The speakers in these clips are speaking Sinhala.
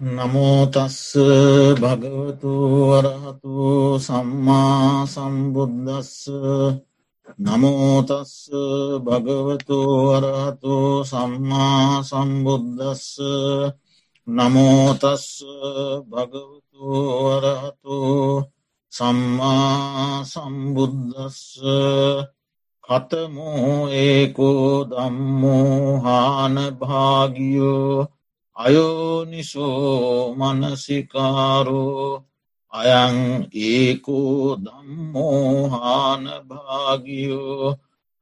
නමෝතස්ස භගවතු වරහතු සම්මා සම්බුද්ධස්ස නමෝතස්ස භගවතු වරහතු සම්මා සම්බුද්ධස්ස නමෝතස්ස භගවතු වරහතු සම්මා සම්බුද්ධස්ස කතමෝ ඒකෝ දම්මෝ හාන භාගියෝ අයෝනිසෝ මනසිකාරෝ අයං ඒකෝ දම්මෝහාන භාගියෝ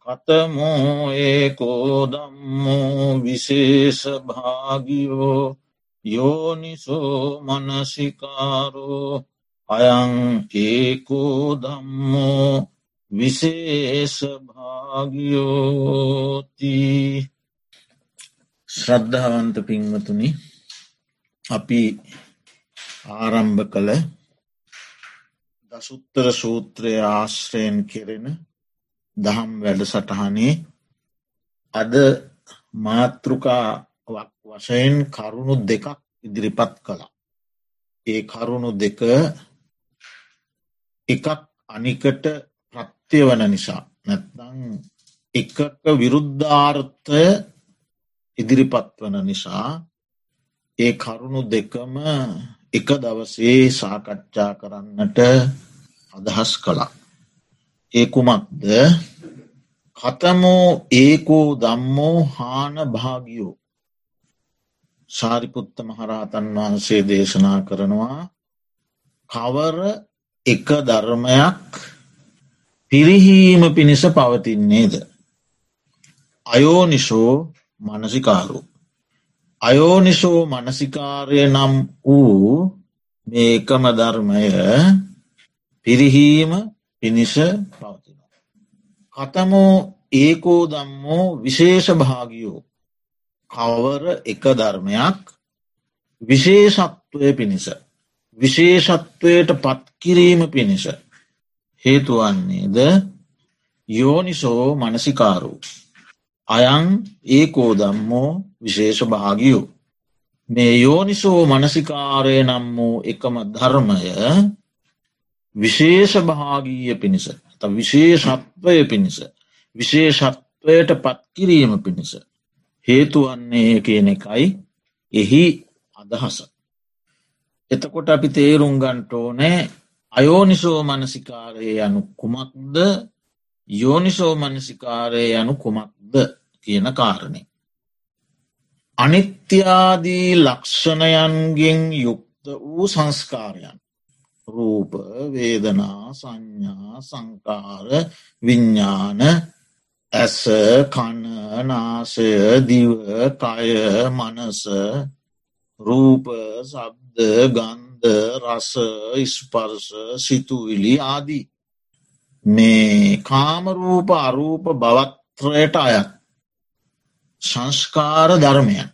කතමෝ ඒකෝ දම්මෝ විශේෂ භාගියෝ යෝනිසෝ මනසිකාරෝ අයං ඒකෝ දම්මෝ විශේෂ භාගියෝතිී ශ්‍රද්ධාවන්ත පින්වතුනි අපි ආරම්භ කළ දසුත්තර සූත්‍රය ආශ්‍රයෙන් කෙරෙන දහම් වැඩ සටහනේ අද මාතෘකාවක් වශයෙන් කරුණු දෙකක් ඉදිරිපත් කළා. ඒ කරුණු දෙක එකක් අනිකට ප්‍රත්‍ය වන නිසා නැත්නම් එකක විරුද්ධාර්ථය ඉදිරිපත් වන නිසා ඒ කරුණු දෙකම එක දවසේ සාකච්ඡා කරන්නට අදහස් කළා. ඒකුමක්ද කතමෝ ඒකෝ දම්මෝ හාන භාගියෝ ශාරිපුත්ත මහරහතන් වහන්සේ දේශනා කරනවා කවර එක ධර්මයක් පිරිහීම පිණිස පවතින්නේද. අයෝනිශෝ මනසිකාරු. අයෝනිසෝ මනසිකාරය නම් වූ මේකම ධර්මය පිරිහීම පිණිස පවතින. කතමෝ ඒකෝ දම්මෝ විශේෂ භාගියෝ කවර එක ධර්මයක් විශේෂත්වය පිණිස විශේෂත්වයට පත්කිරීම පිණිස හේතුවන්නේද යෝනිසෝ මනසිකාරු අයං ඒකෝ දම්මෝ විශේෂ භාගියෝ. මේ යෝනිසෝ මනසිකාරය නම් වූ එකම ධර්මය විශේෂ භාගීය පිණිස ත විශේෂත්වය පිණිස විශේෂත්වයට පත්කිරීම පිණිස හේතුවන්නේ කියන එකයි එහි අදහස. එතකොට අපි තේරුම් ගන්ටෝනෑ අයෝනිසෝ මනසිකාරය යනු කුමක්ද යෝනිසෝ මනසිකාරය යනු කුමක්ද කියන කාරණය. අනිත්‍යාදී ලක්ෂණයන්ගෙන් යුක්ත වූ සංස්කාරයන් රූප වේදනා සංඥා සංකාර විඤ්ඥාන ඇස කණනාසය දිව කය මනස රූප සබ්ද ගන්ධ රස ඉස්පර්ස සිතුවිලි ආදී මේ කාමරූප අරූප බවත්‍රයට අයත් සංස්කාර ධර්මයන්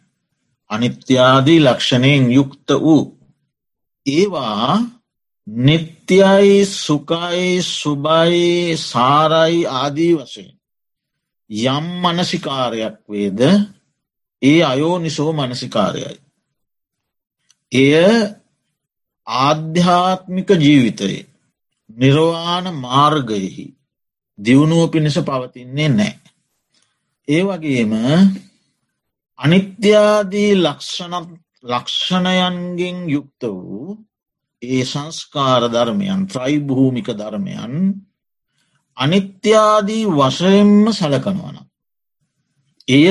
අනිත්‍යාදී ලක්ෂණයෙන් යුක්ත වූ ඒවා නිත්‍යයි සුකයි සුබයි සාරයි ආදී වශයෙන් යම් මනසිකාරයක් වේද ඒ අයෝ නිසෝ මනසිකාරයයි. එය ආධ්‍යාත්මික ජීවිතයේ නිර්වාණ මාර්ගයෙහි දියුණුව පිණිස පවතින්නේ නෑ. ඒ වගේම අනිත්‍යාදී ලක්ෂණයන්ගෙන් යුක්ත වූ ඒ සංස්කාර ධර්මයන් ත්‍රයිභූමික ධර්මයන් අනිත්‍යාදී වශයෙන්ම සලකනවන. එය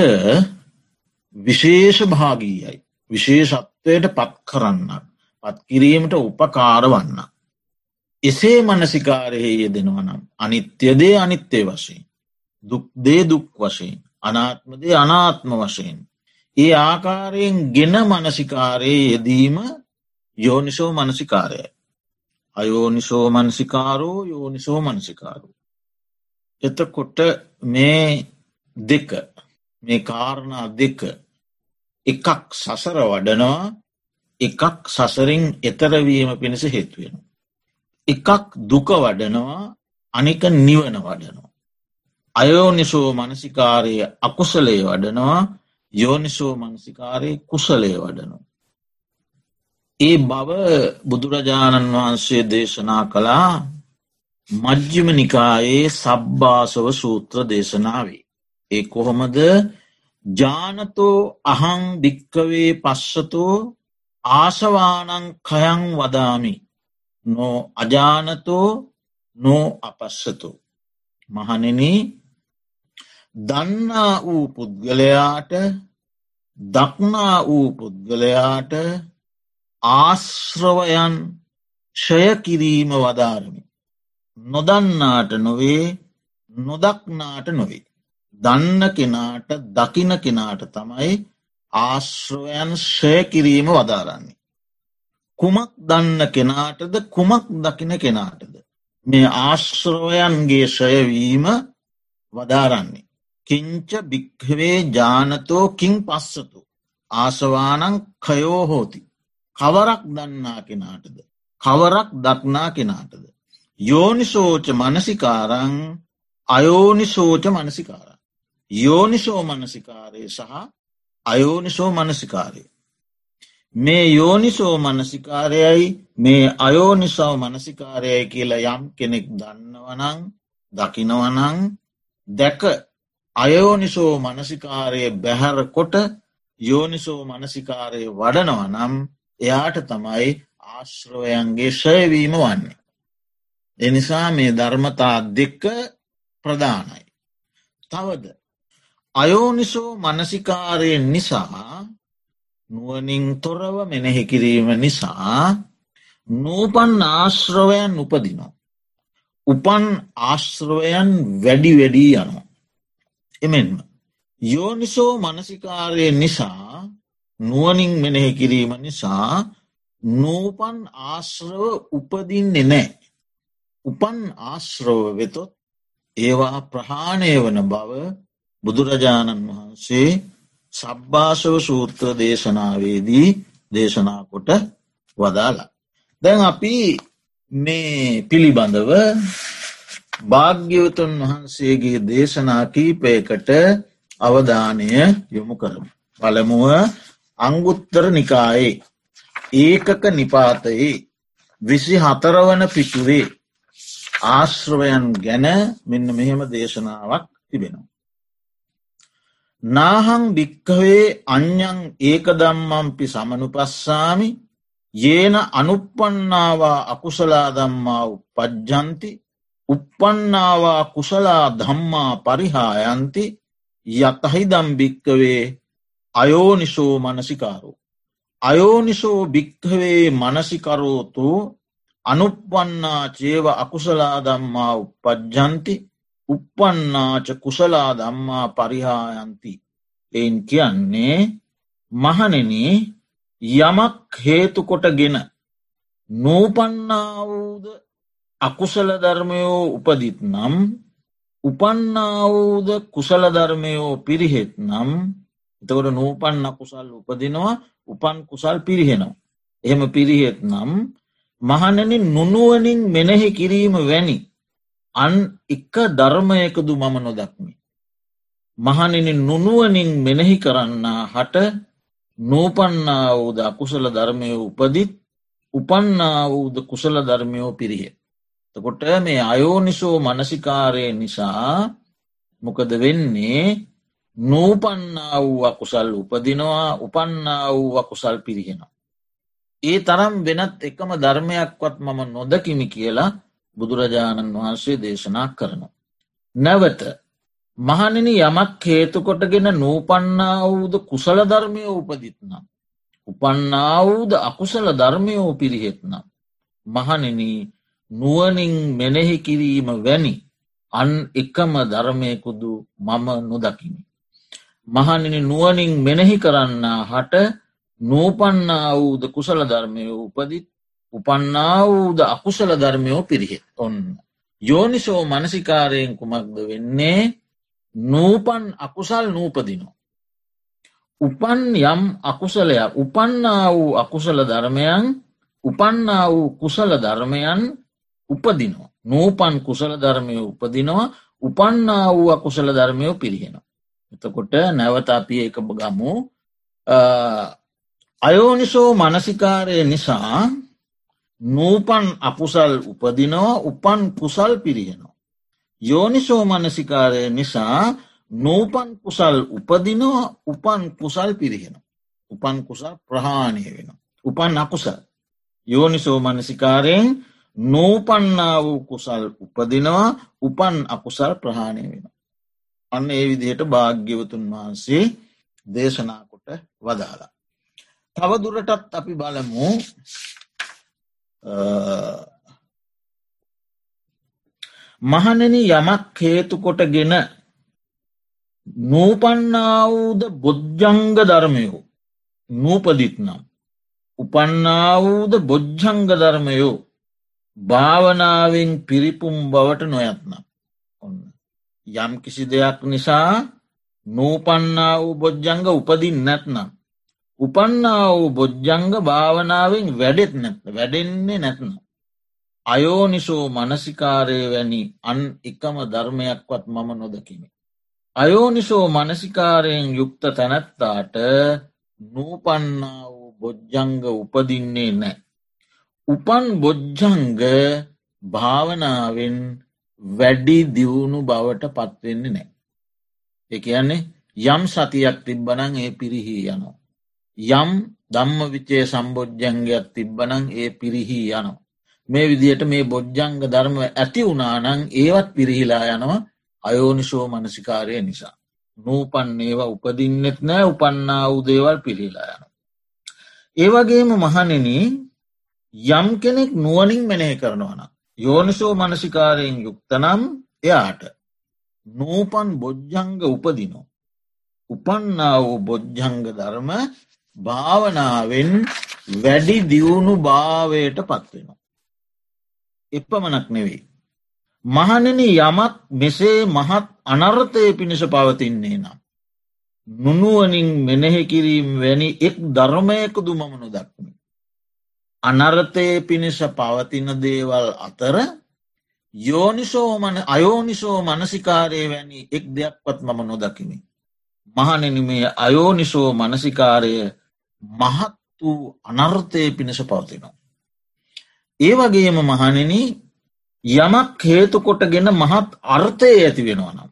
විශේෂ භාගීයයි විශේෂත්වයට පත් කරන්න පත් කිරීමට උපකාර වන්න. එසේ මනසිකාරයෙහි යෙදෙනවනම් අනිත්‍යදේ අනිත්‍යය වශයෙන් දුක්දේ දුක් වශයෙන් අනාත්මදේ අනාත්ම වශයෙන් ඒ ආකාරයෙන් ගෙන මනසිකාරයේ යෙදීම යෝනිසෝ මනසිකාරයයි අයෝනිසෝ මනසිකාරෝ යෝනිසෝ මනසිකාරු එතකොට මේ දෙක මේ කාරණා දෙක එකක් සසර වඩනවා එකක් සසරින් එතරවීම පිණිස හේතුවෙන. එකක් දුක වඩනවා අනික නිවන වඩනවා. අයෝනිසෝ මනසිකාරය අකුසලේ වඩනවා යෝනිසෝ මනසිකාරය කුසලේ වඩනවා. ඒ බව බුදුරජාණන් වහන්සේ දේශනා කළා මජ්්‍යම නිකායේ සබ්භාසව සූත්‍ර දේශනාවේ. ඒ කොහොමද ජානතෝ අහං භික්කවේ පස්සතෝ ආශවානං කයං වදාමි නෝ අජානතෝ නෝ අපස්සතු. මහනෙන දන්නා වූ පුද්ගලයාට දක්නා වූ පුද්ගලයාට ආශ්‍රවයන් ෂය කිරීම වදාරමි. නොදන්නාට නොවේ නොදක්නාට නොවේ. දන්න කෙනාට දකින කෙනාට තමයි ආශ්‍රවයන් ෂය කිරීම වදාරන්නේ. කුමක් දන්න කෙනාටද කුමක් දකින කෙනාටද. මේ ආශ්‍රවයන්ගේ ෂයවීම වදාරන්නේ. කිංච භික්හවේ ජානතෝ කින් පස්සතු. ආසවානං කයෝහෝති. කවරක් දන්නා කෙනාටද. කවරක් දක්නා කෙනාටද. යෝනිසෝච මනසිකාරං අයෝනිසෝච මනසිකාර. යෝනිසෝ මනසිකාරය සහ අයෝනිසෝ මනසිකාරය. මේ යෝනිසෝ මනසිකාරයයි මේ අයෝනිසව මනසිකාරයයි කියලා යම් කෙනෙක් දන්නවනං දකිනවනං දැක අයෝනිසෝ මනසිකාරය බැහැර කොට යෝනිසෝ මනසිකාරය වඩනවනම් එයාට තමයි ආශ්‍රවයන්ගේ ශයවීම වන්නේ. එනිසා මේ ධර්මතා දෙක්ක ප්‍රධානයි. තවද අයෝනිසෝ මනසිකාරයෙන් නිසා නුවනින් තොරව මෙනෙහිකිරීම නිසා නූපන් ආශ්‍රවයන් උපදිනවා. උපන් ආශ්‍රවයන් වැඩි වැඩී යනවා. එමෙන්ම යෝනිසෝ මනසිකාරය නිසා නුවනින් මෙනෙහි කිරීම නිසා නූපන් ආශ්‍රව උපදින්නේ නෑ. උපන් ආශ්‍රව වෙතොත් ඒවා ප්‍රහාණය වන බව බුදුරජාණන් වහන්සේ සබ්භාසව සූත්‍ර දේශනාවේදී දේශනා කොට වදාලා. දැන් අපි මේ පිළිබඳව භාග්‍යවතුන් වහන්සේගේ දේශනා කීපයකට අවධානය යොමු කරමු. පළමුුව අංගුත්තර නිකායේ ඒකක නිපාතයේ විසි හතරවන පිටුවේ ආශ්‍රවයන් ගැන මෙන්න මෙහෙම දේශනාවක් තිබෙනවා. නාහං භික්කවේ අඥ්ඥං ඒකදම්මම්පි සමනු පස්සාමි ඒන අනුපපන්නාවා අකුසලා දම්මා උපජ්ජන්ති උපපන්නාවා කුසලා ධම්මා පරිහායන්ති යතහිදම් භික්කවේ අයෝනිසෝ මනසිකාරෝ. අයෝනිසෝ භික්හවේ මනසිකරෝතු අනුපපන්නා චේව අකුසලා දම්මා උපජ්ජන්ති උපපන්නාච කුසලා දම්මා පරිහායන්ති. එයින් කියන්නේ මහනෙන යමක් හේතුකොටගෙන නූපන්නාවූද අකුසල ධර්මයෝ උපදිත් නම් උපන්නාවූද කුසල ධර්මයෝ පිරිහෙත් නම් එතකොට නූපන්න කුසල් උපදිනවා උපන් කුසල් පිරිහෙනවා. එහෙම පිරිහෙත් නම් මහනනින් නුනුවනින් මෙනෙහි කිරීම වැනි අන් එක ධර්මයකදු මම නොදක්මි. මහනිනි නුනුවනින් මෙනෙහි කරන්නා හට නූපන්නා වූද අකුසල ධර්මය උපදිත් උපන්නා වූද කුසල ධර්මයෝ පිරිහෙ. තකොට මේ අයෝනිසෝ මනසිකාරය නිසා මොකද වෙන්නේ නූපන්නා වූ අකුසල් උපදිනවා උපන්නා වූ අකුසල් පිරිහෙනවා. ඒ තරම් වෙනත් එකම ධර්මයක්වත් මම නොදකිමි කියලා බුදුරජාණන් වහන්සේ දේශනා කරනවා. නැවත මහනිනි යමක් හේතුකොටගෙන නූපන්නා වූද කුසල ධර්මය උපදිත්නම්. උපන්නා වූද අකුසල ධර්මයෝ පිරිහෙත්නම්. මහනින නුවනින් මෙනෙහි කිරීම වැනි අන් එකම ධර්මයකුදු මම නොදකිමි. මහනිනි නුවනින් මෙනෙහි කරන්නා හට නූපන්නා වූද කුසල ධර්මය උපදිත් උපන්නා වූද අකුසල ධර්මයෝ පිරිහෙත් ඔන්න. යෝනිසෝ මනසිකාරයෙන් කුමක්ද වෙන්නේ නූපන් අකුසල් නූපදිනෝ. උපන් යම් අකුසලයක් උපන්නා වූ අකුසල ධර්මයන් උපන්නා වූ කුසල ධර්මයන් උපදිනවා. නූපන් කුසල ධර්මය උපදිනවා උපන්නා වූ අකුසල ධර්මයෝ පිරිහෙනවා. එතකොට නැවත අපි එක ගමු අයෝනිසෝ මනසිකාරය නිසා නූපන් අකුසල් උපදිනවා උපන් කුසල් පිරිහෙනවා. යෝනිසෝ මනසිකාරය නිසා නූපන් කුසල් උපදිනවා උපන් කුසල් පිරිහෙන. උපන් කුසල් ප්‍රහාණය වෙන. උපන් අකුසල්. යෝනිසෝ මනසිකාරයෙන් නූපන්නා වූ කුසල් උපදිනවා උපන් අකුසල් ප්‍රහාණය වෙන. අන්න ඒ විදිහට භාග්‍යවතුන් වහන්සේ දේශනාකොට වදාලා. තවදුරටත් අපි බලමු මහනෙන යමක් හේතුකොටගෙන නූපන්නාවූද බොජ්ජංග ධර්මයෝ නූපදිත්නම් උපන්නාවූද බොජ්ජංග ධර්මයෝ භාවනාවෙන් පිරිපුම් බවට නොයත්නම් ඔන්න යම් කිසි දෙයක් නිසා නූපන්නා වූ බොජ්ජංග උපදින් නැත්නම් උපන්නා වූ බොජ්ජංග භාවනාවෙන් වැඩෙත් නැත වැඩෙන්නේ නැත්නම් අයෝනිසෝ මනසිකාරය වැනි අන් එකම ධර්මයක්වත් මම නොදකිමි. අයෝනිසෝ මනසිකාරයෙන් යුක්ත තැනැත්තාට නූපන්නා වූ බොජ්ජංග උපදින්නේ නෑ. උපන් බොජ්ජංග භාවනාවෙන් වැඩි දියුණු බවට පත්වෙන්නේ නෑ. එක කියන්නේ යම් සතියක් තිබ්බනං ඒ පිරිහි යනවා. යම් දම්ම විචේ සම්බෝජ්ජංගයක් තිබ්බනං ඒ පිරිහි යනවා. මේ විදියට මේ බොජ්ජංග ධර්ම ඇති වුනානං ඒවත් පිරිහිලා යනවා අයෝනිශෝ මනසිකාරය නිසා. නූපන් ඒවා උපදින්නෙත් නෑ උපන්නා උදේවල් පිරිහිලා යන. ඒවගේම මහනෙන යම් කෙනෙක් නුවනින් මෙනය කරනවන. යෝනිසෝ මනසිකාරයෙන් යුක්තනම් එයාට නූපන් බොජ්ජංග උපදිනෝ. උපන්නා වූ බොජ්ජංග ධර්ම භාවනාවෙන් වැඩි දියුණු භාවයට පත්වෙනවා. එපමනක් නෙවෙයි. මහනෙන යමක් මෙසේ මහත් අනර්ථය පිණිස පවතින්නේ නම්. නුනුවනින් මෙනෙහි කිරීම් වැනි එක් ධර්මයකුදු මමනු දක්මි. අනර්ථය පිණිස පවතින දේවල් අතර යෝනිසෝමන අයෝනිසෝ මනසිකාරය වැනි එක් දෙයක්වත් මම නොදකිමි. මහනෙන මේ අයෝනිසෝ මනසිකාරය මහත් වූ අනර්ථය පිණිස පවතිනවා. ඒ වගේම මහනෙන යමක් හේතුකොටගෙන මහත් අර්ථය ඇති වෙනවනම්.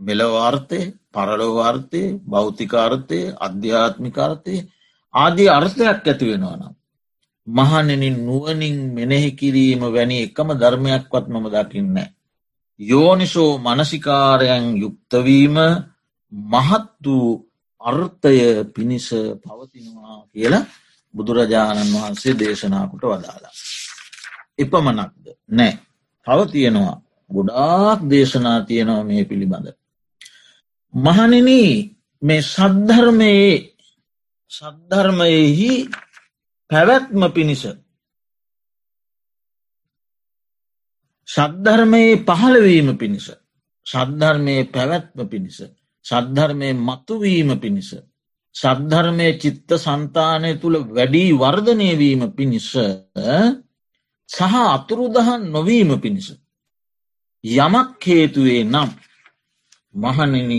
මෙලවාර්ථය පරලෝවාර්ථය භෞතිකාර්ථය අධ්‍යාත්මිකාර්ථය ආදී අර්ථයක් ඇති වෙනවනම්. මහනෙනින් නුවනින් මෙනෙහි කිරීම වැනි එකම ධර්මයක්වත් මම දකින්න. යෝනිසෝ මනසිකාරයන් යුක්තවීම මහත් වූ අර්ථය පිණිස පවතිනවා කියලා බුදුරජාණන් වහන්සේ දේශනාකොට වදාලා. එපමනක්ද නෑ තව තියෙනවා ගොඩාක් දේශනා තියෙනවා මේ පිළිබඳ. මහනින මේ සද්ධර්මයේ සද්ධර්මයෙහි පැවැත්ම පිණිස සද්ධර්මයේ පහළවීම පිණිස සද්ධර්මයේ පැවැත්ම පිණිස සද්ධර්මය මතුවීම පිණිස. සද්ධර්මය චිත්ත සන්තානය තුළ වැඩී වර්ධනයවීම පිණිස සහ අතුරුදහන් නොවීම පිණිස. යමක් හේතුවේ නම් මහනන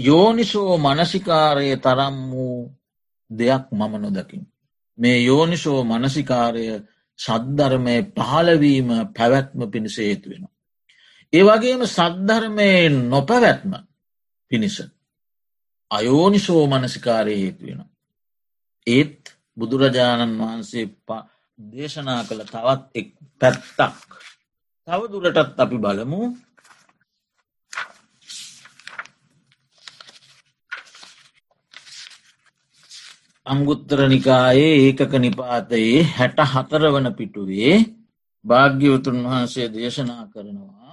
යෝනිසෝ මනසිකාරය තරම් වූ දෙයක් මම නොදකින්. මේ යෝනිසෝ මනසිකාරය සද්ධර්මය පහලවීම පැවැත්ම පිණිස හේතුවෙන. ඒවගේම සද්ධර්මයෙන් නොපැවැත්ම පිණිස. අයෝනිසෝ මනසිකාරය හේතුවෙන. ඒත් බුදුරජාණන් වහන්සේ දේශනා කළ තවත් එක් පැත්තක්. තව දුරටත් අපි බලමු අංගුත්තර නිකායේ ඒකක නිපාතයේ හැට හතර වන පිටුවේ භාග්‍යවතුන් වහන්සේ දේශනා කරනවා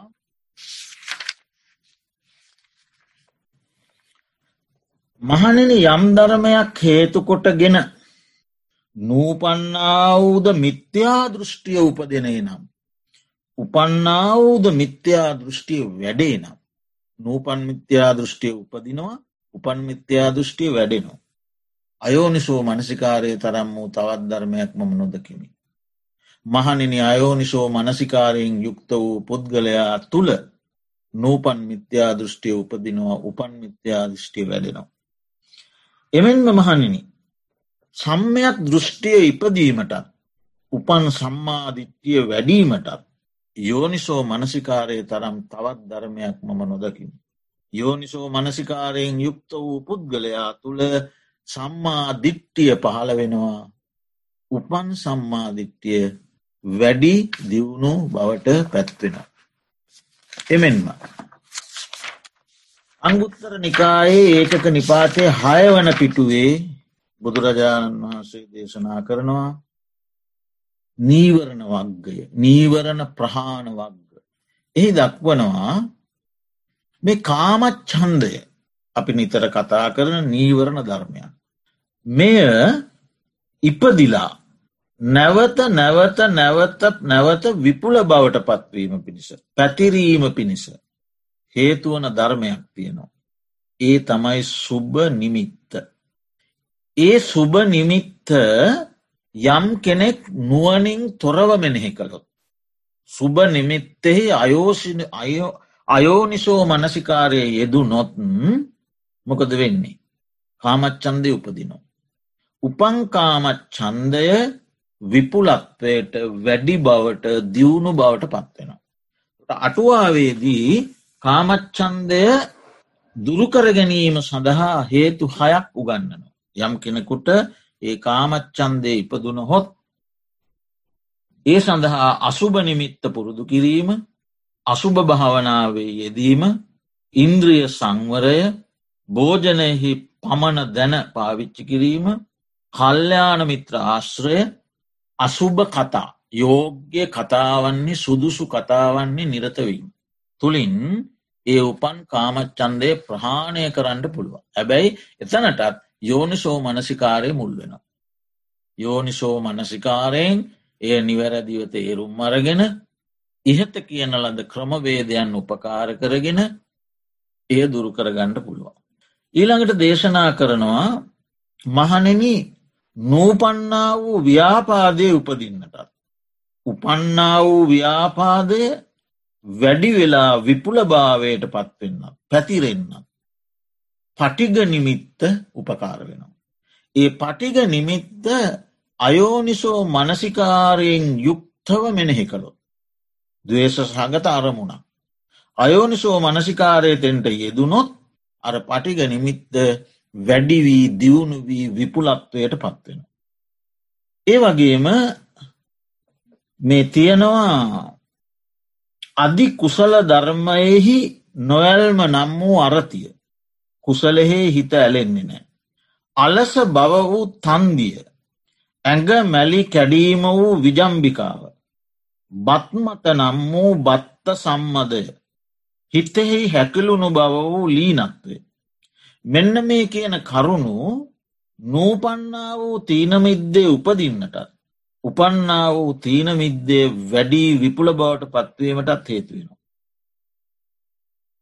මහනෙන යම් ධර්මයක් හේතුකොටගෙන නූපන්නාවූද මිත්‍යා දෘෂ්ටිය උපදනේ නම්. උපන්නාවූද මිත්‍යා දෘෂ්ටිය වැඩේ නම්. නූපන් මිත්‍යා දෘෂ්ටිය උපදිනවා උපන් මිත්‍යා දෘෂ්ටිය වැඩෙනවා. අයෝනිසෝ මනසිකාරය තරම් වූ තවත් ධර්මයක් මම නොදකිමි. මහනිනි අයෝනිසෝ මනසිකාරයෙන් යුක්ත වූ පුද්ගලයා තුළ නූපන් මිත්‍යා දෘෂ්ටිය උපදිනවා උපන් මිත්‍යා දෘෂ්ටිය වැඩෙනවා. එමෙන්ම මහනිනි සම්මයක් දෘෂ්ටිය ඉපදීමටත් උපන් සම්මාධිත්‍යය වැඩීමටත් යෝනිසෝ මනසිකාරය තරම් තවත් ධර්මයක් මම නොදකින්. යෝනිසෝ මනසිකාරයෙන් යුක්ත වූ පුද්ගලයා තුළ සම්මාධිට්ටිය පහළ වෙනවා උපන් සම්මාධිට්ටිය වැඩි දියුණු බවට පැත්වෙන. එමෙන්ම. අංගුත්තර නිකායේ ඒකක නිපාතය හය වන පිටුවේ බුදුරජාණන් වහන්සේ දේශනා කරනවා නීවරණ වග්ගය නීවරණ ප්‍රහාණ වග්ග. එහි දක්වනවා මේ කාමච්චන්දය අපි නිතර කතා කරන නීවරණ ධර්මයක්. මෙය ඉපදිලා නැවත නැවත නැවත නැවත විපුල බවට පත්වීම පිණිස. පැතිරීම පිණිස. හේතුවන ධර්මයක් තියෙනවා. ඒ තමයි සුබ නිමිත්ත. ඒ සුබ නිමිත්ත යම් කෙනෙක් නුවනින් තොරව මෙනෙහි කළොත්. සුබ නිමිත්තෙහි අයෝසින අයෝනිසෝ මනසිකාරය යෙදු නොත් මොකද වෙන්නේ. කාමච්චන්දය උපදිනවා. උපංකාමත් චන්දය විපුලත්වයට වැඩි බවට දියුණු බවට පත්වෙනවා. අටුවාවේදී කාමච්චන්දය දුරුකර ගැනීම සඳහා හේතු හයක් උගන්නනවා. යම් කෙනෙකුට ඒ කාමච්චන්දය ඉපදුන හොත් ඒ සඳහා අසුභ නිමිත්ත පුරුදු කිරීම අසුභ භාවනාවේ යෙදීම ඉන්ද්‍රිය සංවරය භෝජනයෙහි පමණ දැන පාවිච්චි කිරීම කල්්‍යයාන මිත්‍ර ආශ්‍රය අසුභ කතා යෝග්‍ය කතාවන්නේ සුදුසු කතාවන්නේ නිරතවීම. තුළින් ඒ උපන් කාමච්චන්දය ප්‍රහාණය කරන්න පුළුව. ඇබැයි එතනටත් යෝනිසෝ මනසිකාරය මුල් වෙන. යෝනිසෝ මනසිකාරයෙන් එය නිවැරදිව තේරුම් අරගෙන ඉහත කියන ලද ක්‍රමවේදයන් උපකාර කරගෙන එය දුරු කරගන්නට පුළුවන්. ඊළඟට දේශනා කරනවා මහනෙන නූපන්නා වූ ව්‍යාපාදය උපදින්නටත්. උපන්නා වූ ව්‍යාපාදය වැඩි වෙලා විපුල භාවයට පත්වෙන්න පැතිරෙන්න්න. පටිග නිමිත්ත උපකාර වෙනවා. ඒ පටිග නිමිත්ත අයෝනිසෝ මනසිකාරයෙන් යුක්තව මෙනෙහි කළොත්. දවේශ සහගත අරමුණ. අයෝනිසෝ මනසිකාරයතෙන්ට යෙදුනොත් අර පටිග නිමිත්ත වැඩිවී දියුණු වී විපුලත්වයට පත්වෙන. ඒ වගේම මේ තියෙනවා අධි කුසල ධර්මයෙහි නොයල්ම නම් වූ අරතිය කුසලෙහේ හිත ඇලෙන්නේ නෑ. අලස බව වූ තන්දිය ඇඟ මැලි කැඩීම වූ විජම්භිකාව බත්මත නම් වූ බත්ත සම්මදය හිතෙහි හැකිලුණු බව වූ ලීනත්වේ. මෙන්න මේ කියන කරුණු නූපන්නා වූ තීනමිද්දේ උපදින්නටත් උපන්නා වූ තීනමිද්දේ වැඩී විපුල බවට පත්වීමටත් හේතුවෙනවා.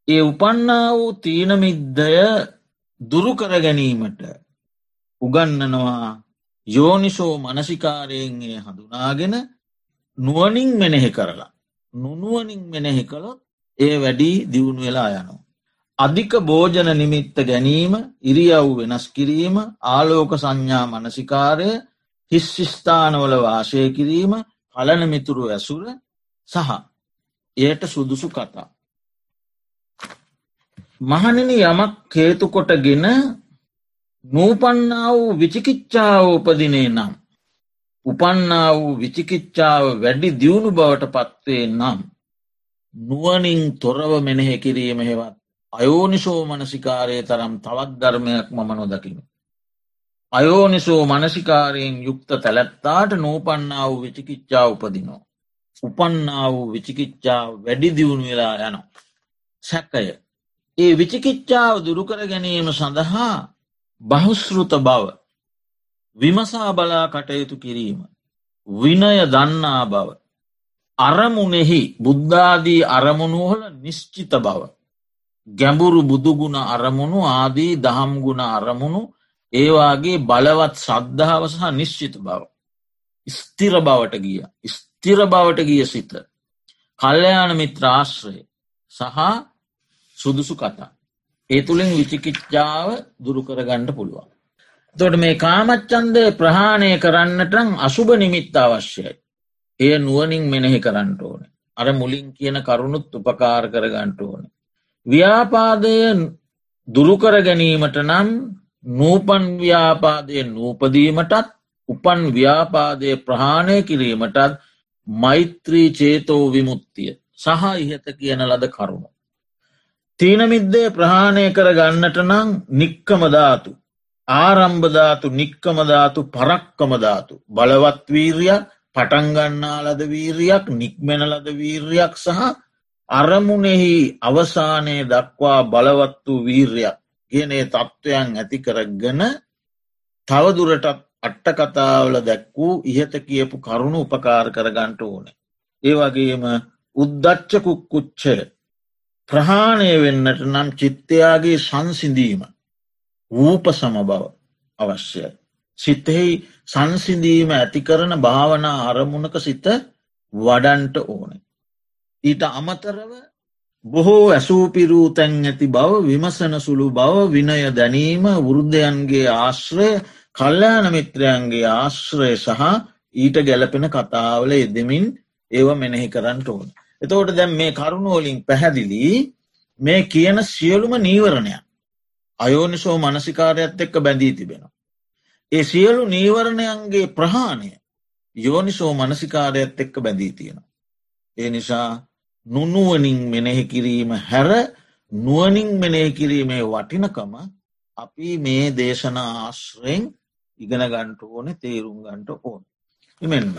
ඒ උපන්නා වූ තීනමිද්දය දුරුකර ගැනීමට උගන්නනවා යෝනිසෝ මනසිකාරයෙන්ගේ හඳුනාගෙන නුවනින් මෙනෙහි කරලා නුනුවනින් මෙනෙහි කළොත් ඒ වැඩි දියුණු වෙලා යනවා. අධික භෝජන නිමිත්ත ගැනීම ඉරියව් වෙනස් කිරීම ආලෝක සංඥා මනසිකාරය හිස්සිස්ථානවල වාශය කිරීම කලන මිතුරු ඇසුර සහ එයට සුදුසු කතා. මහනිනි යමක් හේතුකොටගෙන නූපන්නා වූ විචිකිච්ඡාව උපදිනේ නම්. උපන්නා වූ විචිකිච්ඡාව වැඩි දියුණු බවට පත්වේ නම්. නුවනින් තොරව මෙනෙහෙ කිරීම හෙවත් අයෝනිසෝ මනසිකාරය තරම් තවත් ධර්මයක් මම නොදකිමි. අයෝනිසෝ මනසිකාරයෙන් යුක්ත තැලැත්තාට නූපන්නා වූ විචිකිච්ඡා උපදිනෝ. උපන්නා වූ විචිකිච්ඡා වැඩි දියුණු වෙලා යන. සැකය. ඒ විචිකිච්ඡාව දුරුකර ගැනීම සඳහා බහුස්ෘත බව විමසා බලා කටයුතු කිරීම. විනය දන්නා බව. අරමුණෙහි බුද්ධාදී අරමුණුහල නිශ්චිත බව. ගැඹුරු බුදුගුණ අරමුණු ආදී දහම්ගුණ අරමුණු ඒවාගේ බලවත් ශ්‍රද්ධාව සහ නිශ්චිත බව. ස්තිර බවට ගිය ස්තිර බවට ගිය සිත. කල්්‍යයාන මිත්‍රාශ්‍රය සහ සුදුසු කතා. ඒ තුළින් විචිකිච්ඡාව දුරුකරගණ්ඩ පුළුවන්. තොට මේ කාමච්චන්දය ප්‍රහාණය කරන්නටන් අසුභ නිමිත්ත අවශ්‍යයි. එය නුවනින් මෙනෙහි කරන්නට ඕන. අර මුලින් කියන කරුණුත් උපකාර කරගන්නට ඕන. ව්‍යාපාදය දුරුකර ගැනීමට නම් නූපන් ව්‍යාපාදය නූපදීමටත් උපන් ව්‍යාපාදය ප්‍රහාණය කිරීමටත් මෛත්‍රී චේතෝ විමුත්තිය සහ ඉහත කියන ලද කරුණු. තීනමිද්දේ ප්‍රහාණය කර ගන්නට නං නික්කමධාතු ආරම්භධාතු නික්කමධාතු පරක්කමධාතු බලවත්වීරයක් පටන්ගන්නා ලද වීරයක් නික්මෙන ලද වීරයක් සහ අරමුණෙහි අවසානය දක්වා බලවත් වූ වීර්යක් කියනේ තත්ත්වයන් ඇති කරගන තවදුරටත් අට්ටකතාවල දැක් වූ ඉහත කියපු කරුණු උපකාර කරගන්ට ඕනේ. ඒ වගේම උද්දච්චකුක්කුච්චය ප්‍රහාණය වෙන්නට නම් චිත්තයාගේ සංසිඳීම වූප සම බව අවශ්‍යයි. සිතෙහි සංසිඳීම ඇති කරන භාවනා අරමුණක සිත වඩන්ට ඕනේ. ඊට අමතරව බොහෝ ඇසූපිරූ තැන් ඇති බව විමසන සුළු බව විනය දැනීම වෘද්ධයන්ගේ ආශ්‍රය කල්්‍යයාන මිත්‍රයන්ගේ ආශ්‍රය සහ ඊට ගැලපෙන කතාවල එදමින් ඒව මෙනෙහි කරන්න ඕන. එතවට දැම් මේ කරුණෝලින් පැහැදිලි මේ කියන සියලුම නීවරණයක් අයෝනිසෝ මනසිකාරයත් එක්ක බැඳී තිබෙනවා. ඒ සියලු නීවරණයන්ගේ ප්‍රහාණය යෝනිසෝ මනසිකාරයත් එක්ක බැඳී තියෙනවා. ඒ නිසා නුනුවනින් මෙනෙහි කිරීම හැර නුවනින් මෙනෙහි කිරීමේ වටිනකම අපි මේ දේශනා ආශ්‍රයෙන් ඉගෙන ගන්ට ඕන තේරුම් ගන්ට ඕන. එමෙන්ම.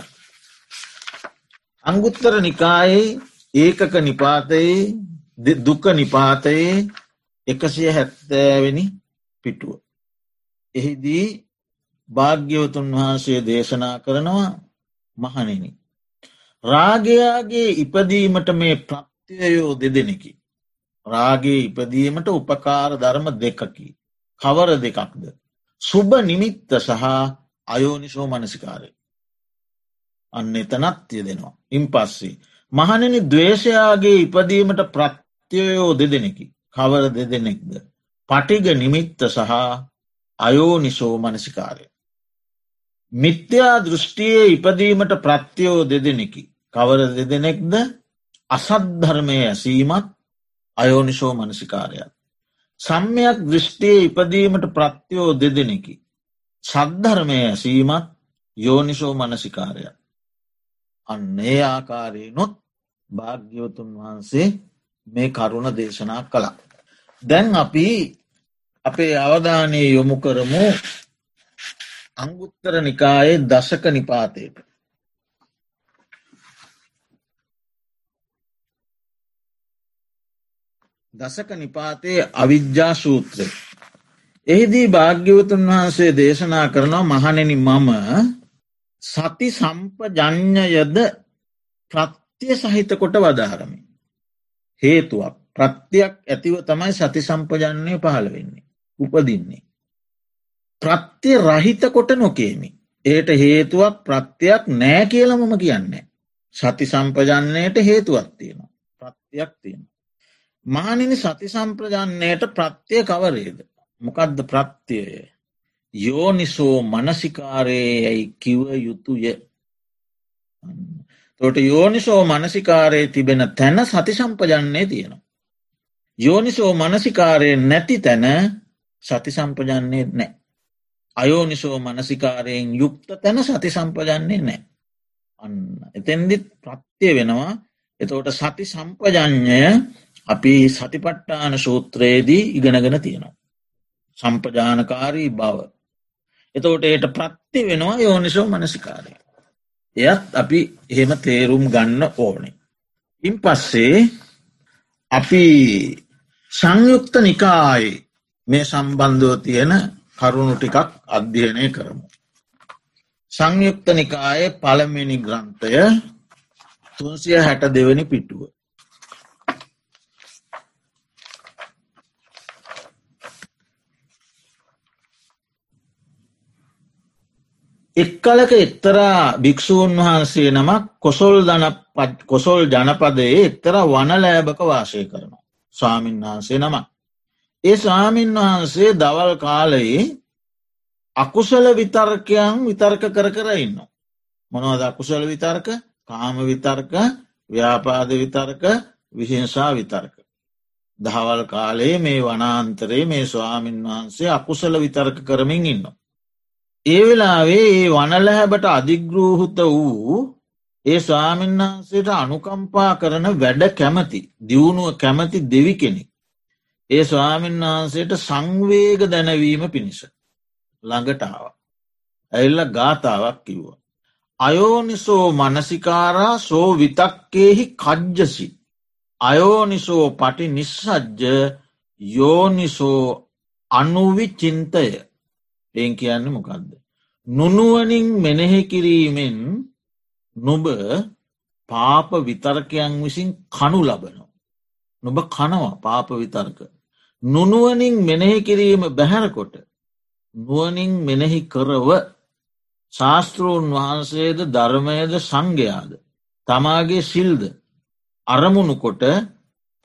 අංගුත්තර නිකායේ ඒකක නිපාතයේ දුක නිපාතයේ එකසිය හැත්තෑවෙනි පිටුව. එහිදී භාග්‍යවතුන් වහන්සේ දේශනා කරනවා මහනෙන. රාගයාගේ ඉපදීමට මේ ප්‍රත්්‍යයෝ දෙදෙනෙකි. රාගේ ඉපදීමට උපකාර ධර්ම දෙකකි. කවර දෙකක්ද. සුභ නිමිත්ත සහ අයෝනිසෝ මනසිකාරය. අන්න එතනත්ය දෙනවා. ඉන් පස්සේ. මහනෙන දවේශයාගේ ඉපදීමට ප්‍රත්්‍යයෝ දෙදෙනෙකි. කවර දෙදෙනෙක්ද. පටිග නිමිත්ත සහ අයෝනිසෝ මනසිකාරය. මිත්‍යා දෘෂ්ටියේ ඉපදීමට ප්‍රත්‍යයෝ දෙදෙනෙකි. කවර දෙදෙනෙක්ද අසද්ධර්මය ඇසීමත් අයෝනිසෝ මනසිකාරයක්. සම්මයක් දෘෂ්ටියේ ඉපදීමට ප්‍රත්‍යයෝ දෙදෙනෙකි. සද්ධර්මය ඇසීමත් යෝනිසෝ මනසිකාරය. අන්නේ ආකාරය නොත් භාග්‍යවතුන් වහන්සේ මේ කරුණ දේශනා කළා. දැන් අපි අපේ අවධානය යොමු කරමු අංගුත්තර නිකායේ දශක නිපාතයට. දසක නිපාතයේ අවිද්‍යා සූත්‍රය. එහිදී භාග්‍යවතුන් වහන්සේ දේශනා කරනවා මහනෙන මම සති සම්පජඥයද ප්‍රත්‍ය සහිත කොට වදාරමි. හේතුවක් ප්‍රත්තියක් ඇතිව තමයි සති සම්පජන්නේ පහළ වෙන්නේ. උපදින්නේ. ප්‍රත්්‍යය රහිත කොට නොකේමි. ඒට හේතුවක් ප්‍රත්තියක් නෑ කියලමම කියන්නේ. සති සම්පජන්නයට හේතුවක් තියෙනවා. ප්‍රත්තියක් තියෙන. මානිනි සති සම්ප්‍රජන්නයට ප්‍රත්තිය කවරේද. මොකදද ප්‍රත්තියය. යෝනිසෝ මනසිකාරයයි කිව යුතුය. තොට යෝනිසෝ මනසිකාරයේ තිබෙන තැන සති සම්පජන්නේ තියෙනවා. යෝනිසෝ මනසිකාරය නැති තැන සති සම්පජන්නේ නෑ. අයෝනිසෝ මනසිකාරයෙන් යුක්ත තැන සති සම්පජන්නේ නෑ. අන්න එතැන්දිත් ප්‍රත්තිය වෙනවා එතවට සති සම්පජඥය අපි සතිපට්ටාන සූත්‍රයේදී ඉගෙනගෙන තියෙනවා. සම්පජානකාරී බව. එතවට ඒට ප්‍රත්ති වෙනවා යෝනිසෝ මනසිකාරය. එයත් අපි එහෙම තේරුම් ගන්න ඕනේ. ඉන් පස්සේ අපි සංයුක්ත නිකායි මේ සම්බන්ධව තියෙන කරුණු ටිකක් අධ්‍යයනය කරමු. සංයුක්ත නිකායේ පළමිනි ග්‍රන්ථය තුන්සිය හැට දෙවනි පිටුව. එක්කලක එක්තරා භික්‍ෂූන් වහන්සේ නමක් කොසොල් දන කොසොල් ජනපදයේ එක්තර වනලෑබක වාසය කරනවා. ස්වාමීන් වහන්සේ නමක්. ඒ ස්වාමීන් වහන්සේ දවල් කාලයේ අකුසල විතර්කයන් විතර්ක කර කර ඉන්න. මොනවද අකුසල විතර්ක කාම විතර්ක ව්‍යාපාද විතර්ක විශේෂා විතර්ක. දහවල් කාලේ මේ වනාන්තරයේ මේ ස්වාමීන් වහන්සේ අකුසල විතර්ක කරමින් ඉන්න. ඒ වෙලාවේ ඒ වනලහැබට අධිග්‍රූහුත වූ ඒ ස්වාමීන් වහන්සේට අනුකම්පා කරන වැඩ කැමති දියුණුව කැමති දෙවි කෙනෙක්. ඒ ස්වාමීන් වහන්සේට සංවේග දැනවීම පිණිස ළඟටාව. ඇල්ල ගාථාවක් කිව්වා. අයෝනිසෝ මනසිකාරා සෝ විතක්කේහි කජ්ජසි. අයෝනිසෝ පටි නිස්සජ්ජ යෝනිසෝ අනුවි චින්තය එන් කියන්න මොකක්ද. නුනුවනින් මෙනෙහි කිරීමෙන් නොබ පාප විතර්කයන් විසින් කනු ලබනවා. නොබ කනවා පාප විතර්ක. නුනුවනින් මෙනෙහි කිරීම බැහැරකොට නුවනින් මෙනෙහි කරව ශාස්තෘූන් වහන්සේද ධර්මයද සංඝයාද තමාගේ සිල්ද අරමුණු කොට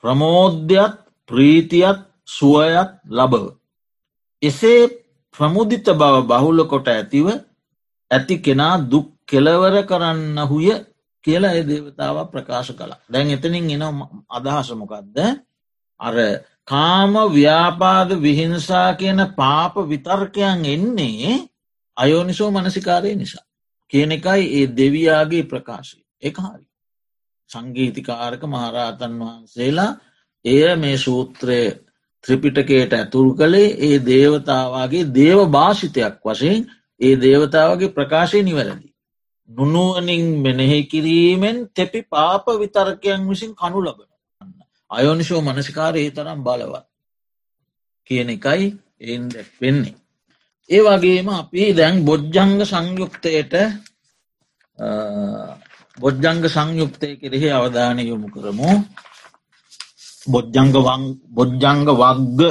ප්‍රමෝද්‍යත් ප්‍රීතියත් සුවයත් ලබව. එසේ ප්‍රමුදිත බව බහුල කොට ඇතිව ඇති කෙනා දුක් කෙලවර කරන්න හුය කියලා ඒ දේවතාව ප්‍රකාශ කලා දැන් එතනින් එන අදහසමොකක්ද අර කාම ව්‍යාපාද විහිංසා කියන පාප විතර්කයන් එන්නේ අයෝනිසෝ මනසිකාරය නිසා. කියන එකයි ඒ දෙවයාගේ ප්‍රකාශය එක හරි. සංගීතිකාරක මහරහතන් වහන්සේලා එය මේ සූත්‍රය ත්‍රිපිටකයට ඇතුල් කළේ ඒ දේවතාවගේ දේව භාෂිතයක් වශයෙන් ඒ දේවතාවගේ ප්‍රකාශය නිවැරදි. නුනුවනින් මෙනෙහි කිරීමෙන් තෙපි පාප විතර්කයන් විසින් කනු ලබන. අයෝනිශෝ මනසිකාරයේ තරම් බලවත් කියන එකයි එන් වෙන්නේ. ඒ වගේම අපි දැන් බොජ්ජංග සංයුක්තයට බොජ්ජංග සංයුක්තය කෙරෙහි අවධානය යොමු කරමු බොජ්ජංග බොජ්ජංග වග්ග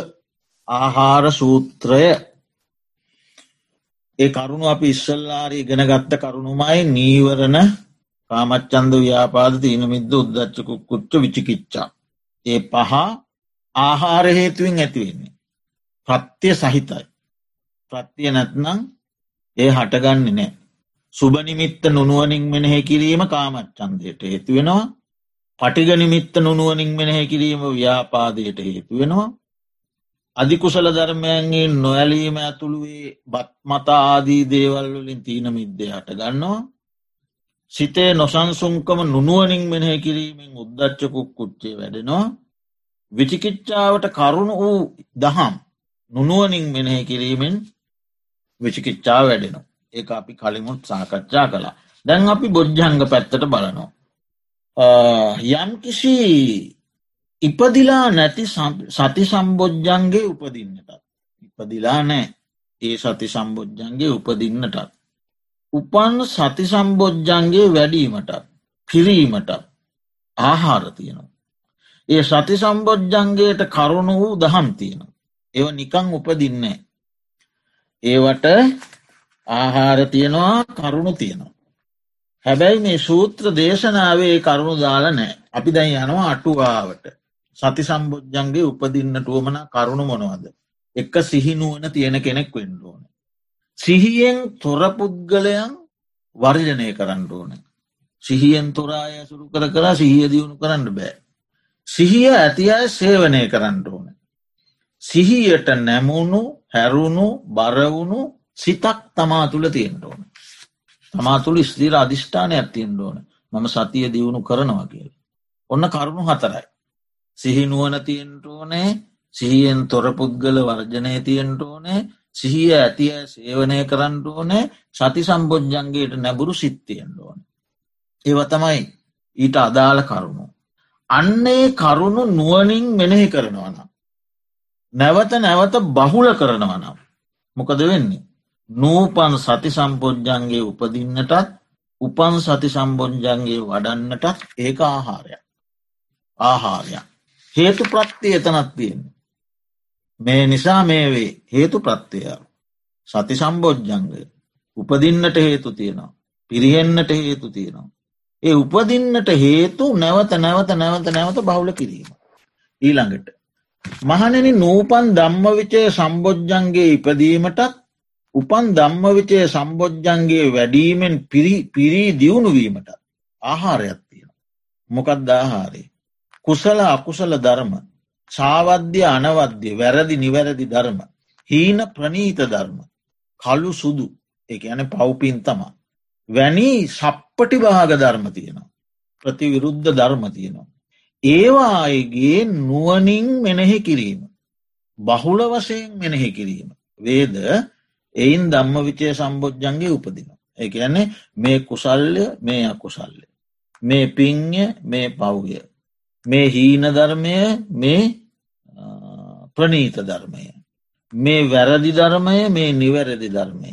ආහාර සූත්‍රය ඒ කරුණු අපි ඉස්සල්ලාරී ගෙන ගත්ත කරුණුමයි නීවරණ කාමච්චන්ද ව්‍යාපාද තියන මිද්ද උද්දච්චකුක් කුච්ච විචිකිච්චා ඒ පහ ආහාර හේතුවෙන් ඇතිවෙන්නේ. ප්‍රත්‍යය සහිතයි. ප්‍රත්තිය නැත්නම් ඒ හටගන්න නෑ. සුභනිමිත්ත නුනුවනින් මෙනෙහෙ කිරීම කාමච්චන්දයට හේතු වෙනවා. පටිගනිමිත්ත නුනුවනින් මෙනෙහෙ කිරීම ව්‍යාපාදයට හේතු වෙනවා. අධිකුසල ධර්මයන්ගේ නොඇලීම ඇතුළුවේ බත්මතා ආදී දේවල් වලින් තීන මිද්දේ හට ගන්නවා. සිතේ නොසන්සුන්කම නුනුවනින් මෙනෙහ කිරීමෙන් උද්දච්චකුක් කුච්චේ වැඩෙනවා. විචිකිච්චාවට කරුණු වූ දහම් නුනුවනින් මෙනෙහ කිරීමෙන් විචිකිච්චා වැඩෙනවා. ඒ අපි කලිමුත් සාකච්ඡා කළා. දැන් අපි බොජ්ජංග පැත්තට බලනවා. යම් කිසි ඉපදිලා නැති සති සම්බෝජ්ජන්ගේ උපදින්නටත්. ඉපදිලා නෑ ඒ සති සම්බෝජ්ජන්ගේ උපදින්නටත්. උපන් සති සම්බෝජ්ජන්ගේ වැඩීමටත් පිරීමටත් ආහාර තියෙනවා. ඒ සති සම්බෝජ්ජන්ගේට කරුණු වූ දහම් තියෙනවා. ඒව නිකං උපදින්නේ. ඒවට ආහාර තියෙනවා කරුණු තියෙනවා. හැබැයි මේ සූත්‍ර දේශනාවේ කරුණු දාල නෑ අපි දැන් යනවා අටුවාවට සති සම්බෝජ්ජන්ගේ උපදින්නට වුවමන කරුණු මොනවද. එක සිහිනුවන තියෙන කෙනෙක් වෙන්න ඕන. සිහියෙන් තොරපුද්ගලයන් වර්ජනය කරන්න ඕන. සිහියෙන් තොරාය සුරු කර කලා සිහිය දියුණු කරන්න බෑ. සිහිය ඇති අය සේවනය කරන්න ඕන. සිහියට නැමුණු හැරුණු බරවුණු සිතක් තමා තුළ තියෙන්ට ඕන. තමා තුළ ස්තීර අධිෂ්ඨානයක් තියෙන්ට ඕන මම සතිය දියුණු කරනවා කියල. ඔන්න කරුණු හතරයි. සිහිනුවන තියෙන්ට ඕනේ සිහියෙන් තොරපුද්ගල වර්ජනය තියෙන්ට ඕනේ සිහිය ඇතිය සේවනය කරන්න ඕනේ සති සම්බෝජ්ජන්ගේට නැබුරු සිත්තියෙන්ට ඕන. ඒව තමයි ඊට අදාළ කරුණු. අන්නේ කරුණු නුවනින් මෙනෙහි කරනවනම්. නැවත නැවත බහුල කරනවනම්. මොකද වෙන්නේ. නූපන් සති සම්පෝජ්ජන්ගේ උපදින්නටත් උපන් සති සම්බෝජ්ජන්ගේ වඩන්නටත් ඒක ආහාරයක්. ආහාරයක්. හේතු ප්‍රත්තිය එතනත් තියෙන්නේ. මේ නිසා මේ වේ හේතු ප්‍රත්තිය සති සම්බෝජ්ජංගය උපදින්නට හේතු තියෙනවා. පිරිහෙන්නට හේතු තියෙනවා. ඒ උපදින්නට හේතු නැවත නැවත නැවත නැවත බහුල කිරීම. ඊළඟට. මහනෙන නූපන් දම්ම විචය සම්බෝජ්ජන්ගේ ඉපදීමටත් උපන් දම්ම විචය සම්බෝජ්ජන්ගේ වැඩීමෙන් පිරී දියුණුවීමට ආහාරයක් තියෙන. මොකක්ද ආහාරේ. කුසල අකුසල ධර්ම සාවද්‍ය අනවද්‍ය වැරදි නිවැරදි ධර්ම. හීන ප්‍රනීත ධර්ම. කළු සුදු එක යන පව්පින් තමා. වැනි සප්පටි භාග ධර්ම තියෙනවා. ප්‍රතිවිරුද්ධ ධර්ම තියෙනවා. ඒවායගේ නුවනින් මෙනෙහි කිරීම. බහුල වශයෙන් මෙනෙහි කිරීම. වේද එයින් දම්ම විචය සම්බෝජ්ජන්ගේ උපදින. එක ඇන්නේ මේ කුසල්ය මේ අකුසල්ය. මේ පිං්ය මේ පව්ය. මේ හීන ධර්මය මේ ප්‍රනීත ධර්මය. මේ වැරදි ධර්මය මේ නිවැරදි ධර්මය.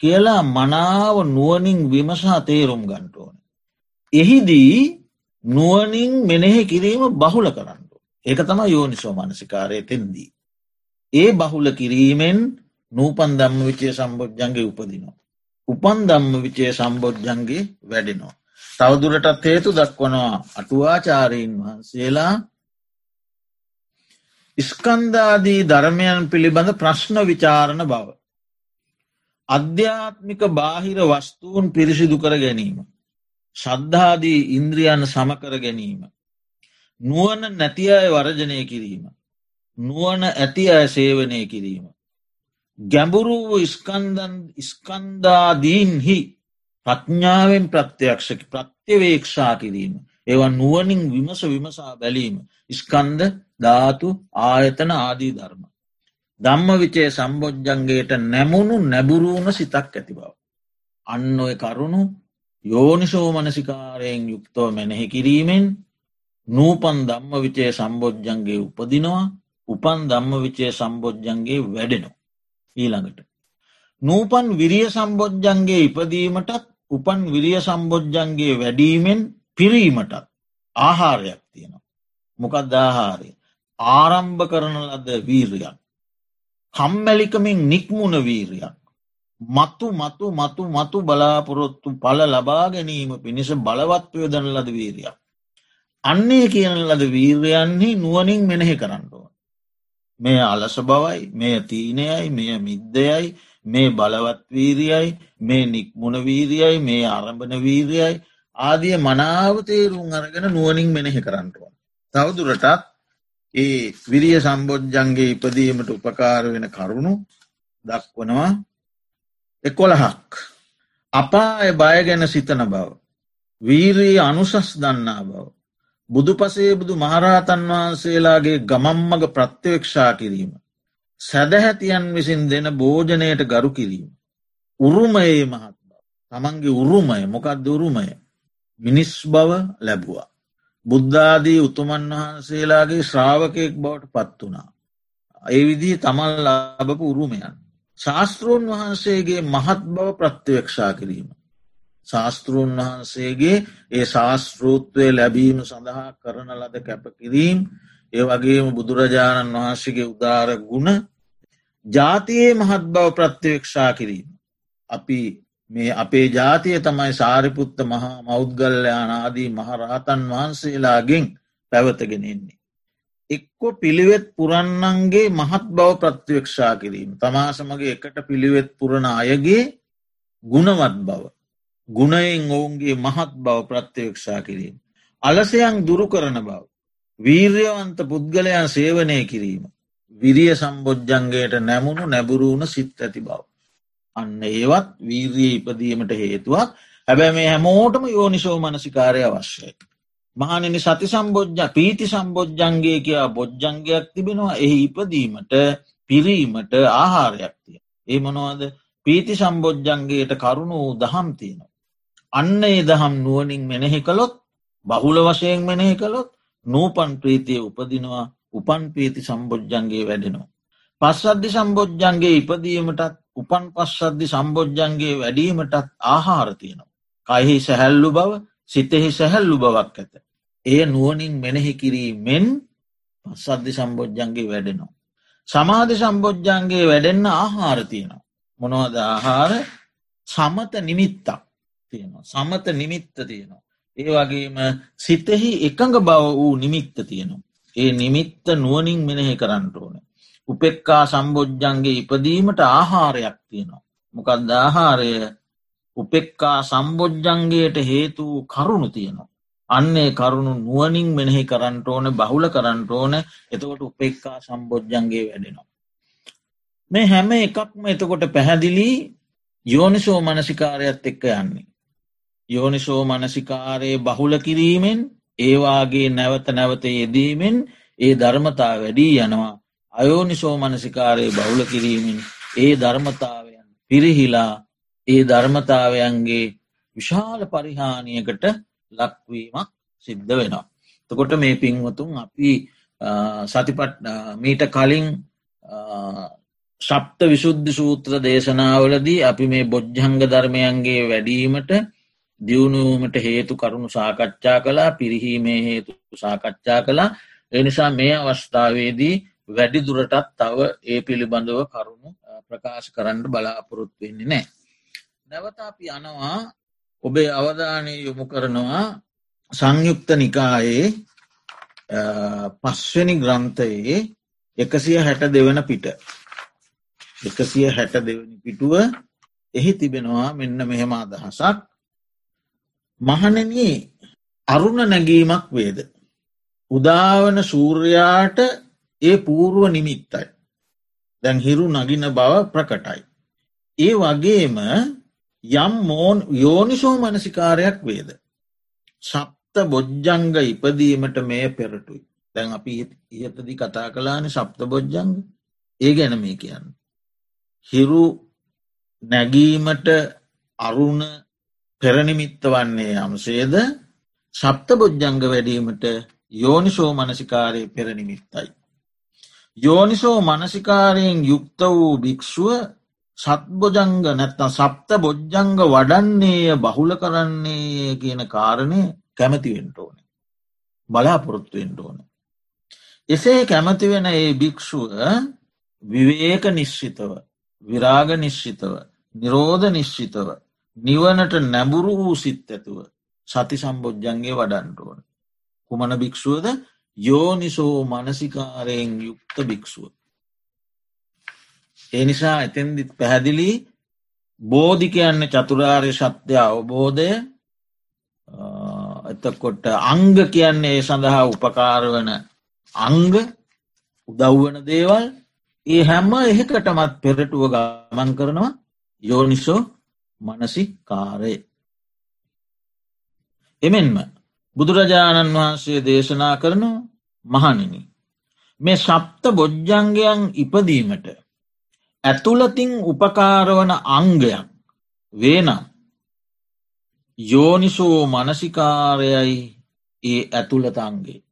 කියලා මනාව නුවනින් විමසා තේරුම් ගන්ටඕන. එහිදී නුවනින් මෙනෙහි කිරීම බහුල කරන්න. ඒක තම යෝනිසෝ මනසිකාරය තෙන්දී. ඒ බහුල කිරීමෙන් නූපන් දම්ම විචය සම්බෝජ්ජන්ගේ උපදිනවා. උපන් දම්ම විචය සම්බෝජ්ජන්ගේ වැඩෙනවා. තවදුරටත් හේතු දක්වනවා අටුවාචාරීන් වහන්සේලා ඉස්කන්දාදී ධර්මයන් පිළිබඳ ප්‍රශ්න විචාරණ බව. අධ්‍යාත්මික බාහිර වස්තුූන් පිරිසිදු කර ගැනීම. ශද්ධාදී ඉන්ද්‍රියන් සමකර ගැනීම. නුවන නැති අය වරජනය කිරීම. නුවන ඇති අය සේවනය කිරීම. ගැඹුරු ස්කන්දාදීන්හි ප්‍රඥාවෙන් ප්‍රත්‍යයක්ෂක ප්‍රත්‍යවේක්ෂා කිරීම. ඒවා නුවනින් විමස විමසා බැලීම. ස්කන්ද ධාතු ආයතන ආදී ධර්ම. ධම්ම විචේ සම්බෝජ්ජන්ගේට නැමුණු නැබුරුණ සිතක් ඇති බව. අන්න ඔය කරුණු යෝනිසෝ මනසිකාරයෙන් යුක්තව මෙනෙහි කිරීමෙන් නූපන් ධම්ම විචේ සම්බෝජ්ජන්ගේ උපදිනවා උපන් ධම්ම විචේ සම්බෝජ්ජන්ගේ වැඩෙනවා. ඊළඟට. නූපන් විරිය සම්බෝජ්ජන්ගේ ඉපදීමටත් උපන් විරිය සම්බෝජ්ජන්ගේ වැඩීමෙන් පිරීමටත් ආහාරයක් තියෙනවා. මොකක් දාහාරය. ආරම්භ කරන ලද වීරයක්. කම්මැලිකමින් නික්මුණ වීරයක්. මතු මතු මතු මතු බලාපොරොත්තු පල ලබා ගැනීම පිණිස බලවත් යොදන ලද වීරයක්. අන්නේ කියන ලද වීරයන්හි නුවනින් මෙනෙහි කරන්නඩුව. මේ අලස බවයි මේ තීනයයි මෙය මිද්දයයි මේ බලවත් වීරියයි මේ නික්මුණ වීරියයි මේ අරඹන වීරියයි ආදිය මනාව තේරුම් අරගෙන නුවනින් මෙනෙහි කරන්නටුව. තවදුරටත් ඒ විරිය සම්බෝජ්ජන්ගේ ඉපදීමට උපකාර වෙන කරුණු දක්වනවා එකොළහක්. අපාය බය ගැන සිතන බව. වීරී අනුසස් දන්නා බව. බුදු පසේ බුදු මහරහතන් වහන්සේලාගේ ගමම්මග ප්‍රත්‍යවේක්ෂා කිරීම. සැදැහැතියන් විසින් දෙන භෝජනයට ගරු කිරීම. උරුමයේ මහත් බව. තමන්ගේ උරුමය මොකක්ද උරුමය. මිනිස් බව ලැබුවා. බුද්ධාදී උතුමන් වහන්සේලාගේ ශ්‍රාවකයෙක් බවට පත් වනා. ඒ විදිී තමල් ලාබපු උරුමයන්. ශාස්තෘන් වහන්සේගේ මහත් බව ප්‍රත්‍යවේක්ෂා කිරීම. ශාස්තෘන් වහන්සේගේ ඒ ශාස්තෘත්වය ලැබීම සඳහා කරන ලද කැපකිරීම් ඒ වගේම බුදුරජාණන් වහන්සේගේ උදාර ගුණ ජාතියේ මහත් බව ප්‍රත්‍යවේක්ෂා කිරීම. අපි මේ අපේ ජාතිය තමයි සාරිපුත්ත මහා මෞද්ගල්්‍යයානාදී මහරහතන් වහන්සේලාගෙන් පැවතගෙනෙන්නේ. එක්කො පිළිවෙත් පුරන්නන්ගේ මහත් බව ප්‍රත්‍යවේක්ෂා කිරීම. තමාසමගේ එකට පිළිවෙත් පුරණ අයගේ ගුණවත් බව. ගුණයෙන් ඔවුන්ගේ මහත් බව ප්‍රත්‍යවේක්ෂා කිරීම. අලසයන් දුරු කරන බව. වීර්යවන්ත පුද්ගලයන් සේවනය කිරීම. විරිය සම්බෝජ්ජන්ගේට නැමුණු නැබුරුණ සිත් ඇති බව. අන්න ඒවත් වීර්ය ඉපදීමට හේතුවක් හැබැ මේ හැමෝටම යෝනිසෝ මනසිකාරය අවශ්‍යයි. මහනෙන සති සම්බෝජ්ජ පීති සම්බෝජ්ජන්ගේ කියා බොජ්ජන්ගයක් තිබෙනවා එහි ඉපදීමට පිරීමට ආහාරයක් තිය. ඒ මොනවද පීති සම්බෝජ්ජන්ගේට කරුණු වූ දහම් තියෙනවා. අන්න ඒ දහම් නුවනින් මෙනෙහි කළොත් බහුල වශයෙන් මෙනෙහි කළොත් නූපන් ප්‍රීතිය උපදිනවා උපන් පීති සම්බෝජ්ජන්ගේ වැඩෙනවා. පස්සද්ධි සම්බෝජ්ජන්ගේ ඉපදීමටත් උපන් පස්සද්ධි සම්බෝජ්ජන්ගේ වැඩීමටත් ආහාර තියෙනවා. කයිහි සැහැල්ලු බව සිතෙහි සැහැල්ලු බවක් ඇත. එය නුවනින් මෙනෙහි කිරීමෙන් පස්සද්ධි සම්බෝජ්ජන්ගේ වැඩෙනවා. සමාධි සම්බෝජ්ජන්ගේ වැඩෙන්න්න ආහාර තියෙනවා. මොනවද ආහාර සමත නිමිත්තක් තියෙනවා. සමත නිමිත්ත තියෙනවා. ඒ වගේම සිතෙහි එකඟ බව වූ නිමිත්ත තියෙනවා. ඒ නිමිත්ත නුවනින් මෙනෙහි කරන්නට ඕන. උපෙක්කා සම්බෝජ්ජන්ගේ ඉපදීමට ආහාරයක් තියෙනවා. මොකක්ද ආහාරය උපෙක්කා සම්බෝජ්ජන්ගේට හේතු කරුණු තියෙනවා. අන්නේ කරුණු නුවනින් මෙනෙහි කරන්නට ඕන බහුල කරන්නට ඕන එතකොට උපෙක්කා සම්බෝජ්ජන්ගේ වැඩෙනවා. මේ හැම එකක්ම එතකොට පැහැදිලි යෝනිසෝ මනසිකාරයත් එක්ක යන්නේ. යෝනිසෝ මනසිකාරයේ බහුල කිරීමෙන් ඒවාගේ නැවත නැවත යෙදීමෙන් ඒ ධර්මතා වැඩී යනවා අයෝනිසෝ මනසිකාරයේ බහුල කිරීමෙන් ඒ ධර්මතාවයන් පිරිහිලා ඒ ධර්මතාවයන්ගේ විශාල පරිහානියකට ලක්වීමක් සිද්ධ වෙනවා. තකොට මේ පින්වතුන් අපි සතිපට මීට කලින් ශප්ත විශුද්ධ සූත්‍ර දේශනාවලදී අපි මේ බොජ්ජංග ධර්මයන්ගේ වැඩීමට දියුණුවමට හේතු කරුණු සාකච්ඡා කලා පිරිහීමේ හේතු සාකච්ඡා කලා එනිසා මේ අවස්ථාවේදී වැඩි දුරටත් තව ඒ පිළිබඳව කරුණු ප්‍රකාශ කරන්න බලාපොරොත්තු වෙන්නේ නෑ. නැවත අපි යනවා. ඔබේ අවධානය යොමු කරනවා සංයුක්ත නිකායේ පස්වනි ග්‍රන්ථයේ එකසිය හැට දෙවන පිට. එකසිය හැට දෙවනි පිටුව එහි තිබෙනවා මෙන්න මෙහෙම අදහසක්. මහනන අරුණ නැගීමක් වේද? උදාවන සූර්යාට ඒ පූර්ුව නිමිත්තයි. දැන් හිරු නගින බව ප්‍රකටයි. ඒ වගේම යම් මෝන් යෝනිසෝ මනසිකාරයක් වේද? සප්ත බොජ්ජංග ඉපදීමට මේ පෙරටුයි. දැන් අපි ඉහතදි කතා කලාන සප්ත බොජ්ජංග. ඒ ගැන මේ කියන්න. හිරු නැගීමට අරුණ පෙරනිමිත්ත වන්නේ යම්සේද සප්ත බොජ්ජංග වැඩීමට යෝනිසෝ මනසිකාරය පෙරනිමිත්තයි. යෝනිසෝ මනසිකාරයෙන් යුක්ත වූ භික්‍ෂුව සත්බොජංග නැත්තම් සප්ත බොජ්ජංග වඩන්නේය බහුල කරන්නේ කියන කාරණය කැමතිවෙන්ට ඕන. බලාපොරොත්තුවෙන්ට ඕන. එසේ කැමතිවෙන ඒ භික්‍ෂුව විවේක නිශ්චිතව විරාග නිශ්චිතව නිරෝධ නිශ්චිතව නිවනට නැබුරු වූ සිත් ඇතුව සති සම්බෝජ්ජන්ගේ වඩන්ටුවන. කුමන භික්‍ෂුවද යෝනිසෝ මනසිකාරයෙන් යුක්ත භික්‍ෂුව. ඒ නිසා එතැන්දිත් පැහැදිලි බෝධි කියන්න චතුරාර්ය සත්‍ය අවබෝධය එතකොට අංග කියන්නේ ඒ සඳහා උපකාරවන අංග උදව්වන දේවල් ඒ හැම්ම එහෙකටමත් පෙරටුව ගමන් කරනවා යෝනිසෝ මනසි කාරය. එමෙන්ම බුදුරජාණන් වහන්සේ දේශනා කරනවා මහනිනි. මේ සප්ත බොජ්ජංගයන් ඉපදීමට ඇතුළතින් උපකාරවන අංගයක් වේනම් යෝනිසෝ මනසිකාරයයි ඒ ඇතුළතන්ගේ.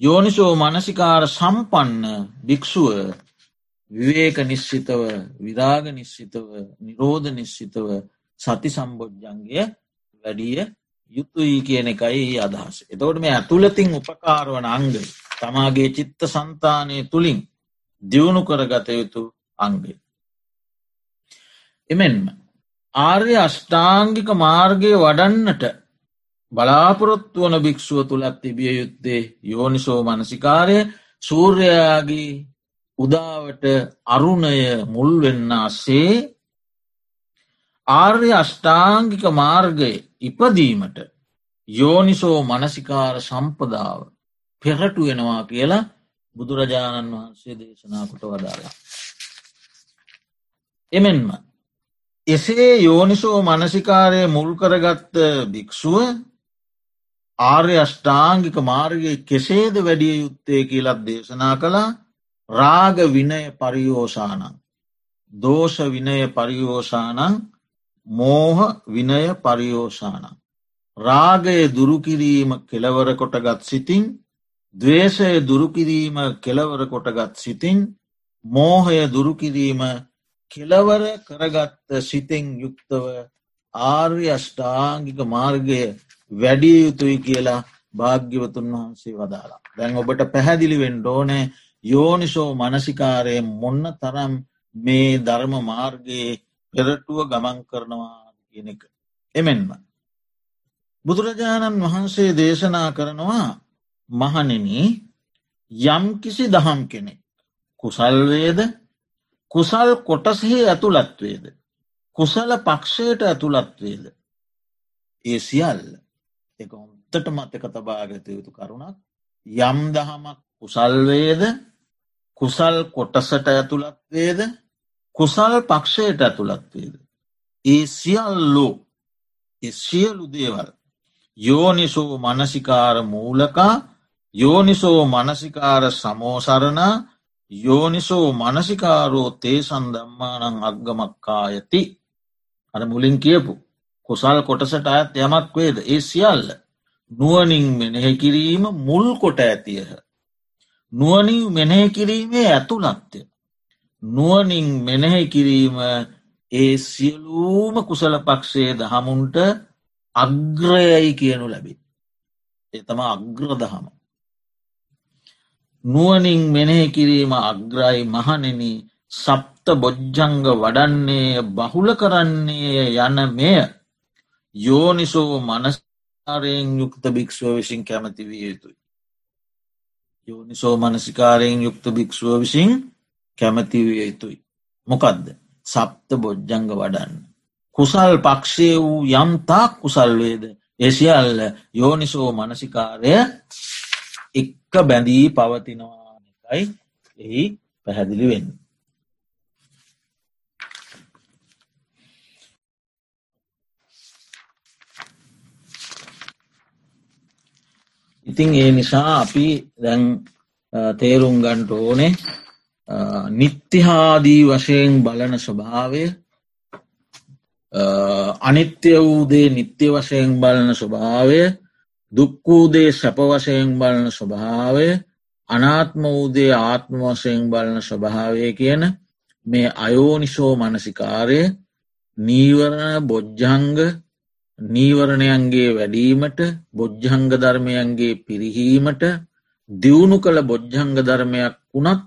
යෝනිසෝ මනසිකාර සම්පන්න භික්‍ෂුව විවේක නිශ්චිතව විරාග නිශ්චිතව නිරෝධ නිශ්චිතව සති සම්බෝජ්ජන්ගේ වැඩිය යුතුයි කියන එකයි අදහස්. එතවට මේ ඇතුළතින් උපකාරවන අංග තමාගේ චිත්ත සන්තානය තුළින් දියුණු කරගත යුතු අංගය. එමෙන්ම ආර්ය අෂ්ඨාංගික මාර්ගය වඩන්නට බලාපොරොත්තු වන භික්‍ෂුව තුළත් තිබිය යුත්තේ යෝනිසෝ මනසිකාරය සූර්යයාගේ උදාවට අරුණය මුල්වෙන්නාසේ ආර්ය අෂ්ඨාංගික මාර්ගය ඉපදීමට යෝනිසෝ මනසිකාර සම්පදාව පෙරටු වෙනවා කියලා බුදුරජාණන් වහන්සේ දේශනාකොට වදාලා. එමෙන්ම එසේ යෝනිසෝ මනසිකාරය මුල් කරගත්ත භික්‍ෂුව ආර්ය අෂ්ඨාංගික මාර්ගය කෙසේද වැඩිය යුත්තේ කියලත් දේශනා කළා රාග විනය පරියෝෂානං දෝෂ විනය පරියෝෂානං මෝහ විනය පරියෝෂානං. රාගය දුරුකිරීම කෙලවර කොටගත් සිතින් දවේශය දුරුකිරීම කෙලවර කොටගත් සිතින් මෝහය දුරුකිරීම කෙලවර කරගත්ත සිතෙන් යුක්තව ආර්ය අෂ්ඨාංගික මාර්ගය වැඩිය යුතුයි කියලා භාග්‍යවතුන් වහන්සේ වදාලා. දැන් ඔබට පැහැදිලි වෙන්ඩෝනෑ යෝනිසෝ මනසිකාරය මොන්න තරම් මේ ධර්ම මාර්ගයේ පෙරටුව ගමන් කරනවා කියන එක. එමෙන්ම. බුදුරජාණන් වහන්සේ දේශනා කරනවා මහනෙන යම් කිසි දහම් කෙනෙක්. කුසල්වේද කුසල් කොටසෙහි ඇතුළත්වේද. කුසල පක්ෂයට ඇතුළත්වේද. ඒ සියල්ල එක හොන්තට මතක තබාගත යුතු කරුණක් යම් දහමක් කුසල්වේද කුසල් කොටසට ඇතුළත්වේද කුසල් පක්ෂයට ඇතුළත්වේද. ඒ සියල්ලෝ සියලු දේවල් යෝනිසෝ මනසිකාර මූලකා යෝනිසෝ මනසිකාර සමෝසරණ යෝනිසෝ මනසිකාරෝ තේ සන්දම්මානං අග්ගමක්කා ඇති අර මුලින් කියපු කුසල් කොටසට අයත් යමක් වේද? ඒ සියල්ල නුවනින් මෙනෙහෙ කිරීම මුල් කොට ඇතියහ. නුවනින් මෙනෙහෙ කිරීමේ ඇතුළත්ය. නුවනින් මෙනෙහෙ කිරීම ඒ සියලූම කුසල පක්ෂයේ දහමුන්ට අග්‍රයයි කියනු ලැබේ. එතම අග්‍ර දහම නුවනින් මෙනෙහි කිරීම අග්‍රයි මහනෙන සප්ත බොජ්ජංග වඩන්නේ බහුල කරන්නේ යන මෙය. යෝනිසෝ මනස්කාරයෙන් යුක්ත භික්ෂුව විසින් කැමති විය යුතුයි. යෝනිසෝ මනසිකාරයෙන් යුක්ත භික්ෂුව විසින් කැමති විය යුතුයි. මොකදද සප්ත බොජ්ජංග වඩන්න. කුසල් පක්ෂය වූ යම්තාක් කුසල්වේද එසිියල්ල යෝනිසෝ මනසිකාරය එක්ක බැඳී පවතිනවා එකයි එහි පැහැදිලි වෙන්න. ඉතිං ඒ නිසා අපි දැන් තේරුම් ගන්ට ඕනේ නිත්‍යහාදී වශයෙන් බලන ස්වභාවය අනිත්‍ය වූදේ නිත්‍ය වශයෙන් බලන ස්වභාවය දුක්කූදේ සැප වශයෙන් බලන ස්වභාවය අනාත්ම වූදේ ආත්ම වශයෙන් බලන ස්වභාවය කියන මේ අයෝනිශෝ මනසිකාරය නීවරණ බොජ්ජංග නීවරණයන්ගේ වැඩීමට බොජ්ජංග ධර්මයන්ගේ පිරිහීමට දියුණු කළ බොජ්ජංග ධර්මයක් වුණත්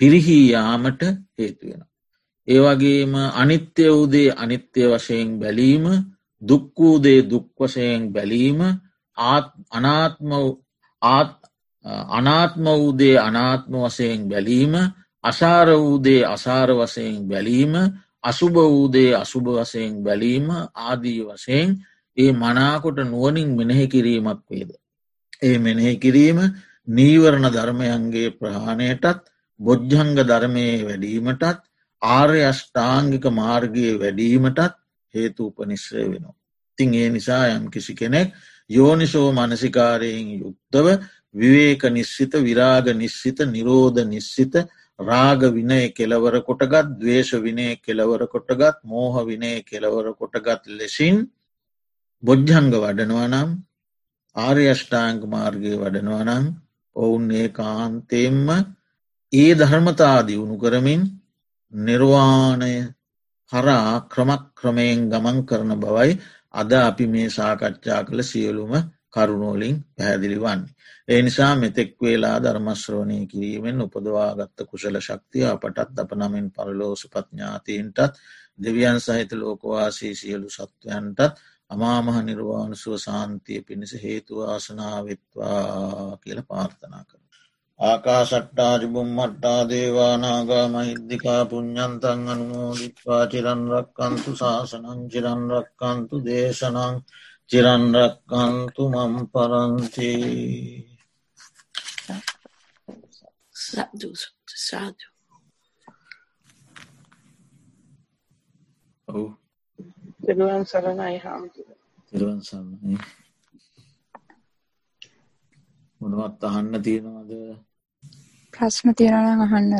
පිරිහීයාමට හේතුවෙන. ඒවගේම අනිත්‍ය වූදේ අනිත්‍ය වශයෙන් බැලීම දුක්වූදේ දුක්වසයෙන් බැලීම අනාත්ම අනාත්ම වූදේ අනාත්ම වසයෙන් බැලීම අසාර වූදේ අසාර වසයෙන් බැලීම අසුභ වූදේ අසුභ වසයෙන් බැලීම ආදී වසයෙන් ඒ මනාකොට නුවනින් මෙනෙහි කිරීමක් වේද. ඒ මෙනෙහි කිරීම නීවරණ ධර්මයන්ගේ ප්‍රහාණයටත් බොජ්ජංග ධර්මය වැඩීමටත් ආර්ය අෂ්ඨාංගික මාර්ගයේ වැඩීමටත් හේතු උපනිශ්‍රය වෙනවා. තිං ඒ නිසා යම් කිසි කෙනෙක් යෝනිසෝ මනසිකාරයෙන් යුක්තව විවේක නිශ්සිත විරාග නිශ්සිත නිරෝධ නිශ්සිත රාග විනය කෙලවර කොටගත් දවේශ විනය කෙලවර කොටගත් මෝහ විනය කෙලවර කොටගත් ලෙසින් බොජ්ජංග වඩනවා නම් ආර්යෂ්ඨාංග මාර්ගය වඩනවා නම් ඔවුන් ඒ කාන්තයෙන්ම ඒ ධර්මතා දියුණු කරමින් නිර්වාණය හරා ක්‍රමක් ක්‍රමයෙන් ගමන් කරන බවයි අද අපි මේ සාකච්ඡා කළ සියලුම කරුණෝලින් පැහැදිලි වන්නේ. ඒ නිසා මෙතෙක් වේලා ධර්මශ්‍රවණය කිරීමෙන් උපදවාගත්ත කුසල ශක්තිය අපටත් අප නමින් පරලෝස පඥාතීන්ටත් දෙවියන් සහිත ලෝකවාසී සියලු සත්වයන්ටත් අමාමහ නිර්වාණසුව සාන්තිය පිණිස හේතුවාසනාවෙත්වා කියල පාර්ථනා කර. ආකාශට්ටාජිබුම් මට්ටා දේවානාගා මහිද්දිකා පුഞ්ඥන්තන් අනුමෝදිත්වා. චිරන්රක්කන්තු ශාසනං චිරන්රක්කන්තු දේශනං චිරන්රක්කන්තු මම් පරන්ති. සාදු. ඔව් තෙරුවන් සරණයි හාමුදුර තෙරුවන් සරණයි. මොනවත් අහන්න තියෙනවද? ප්‍රශ්න තියෙනවා අහන්න.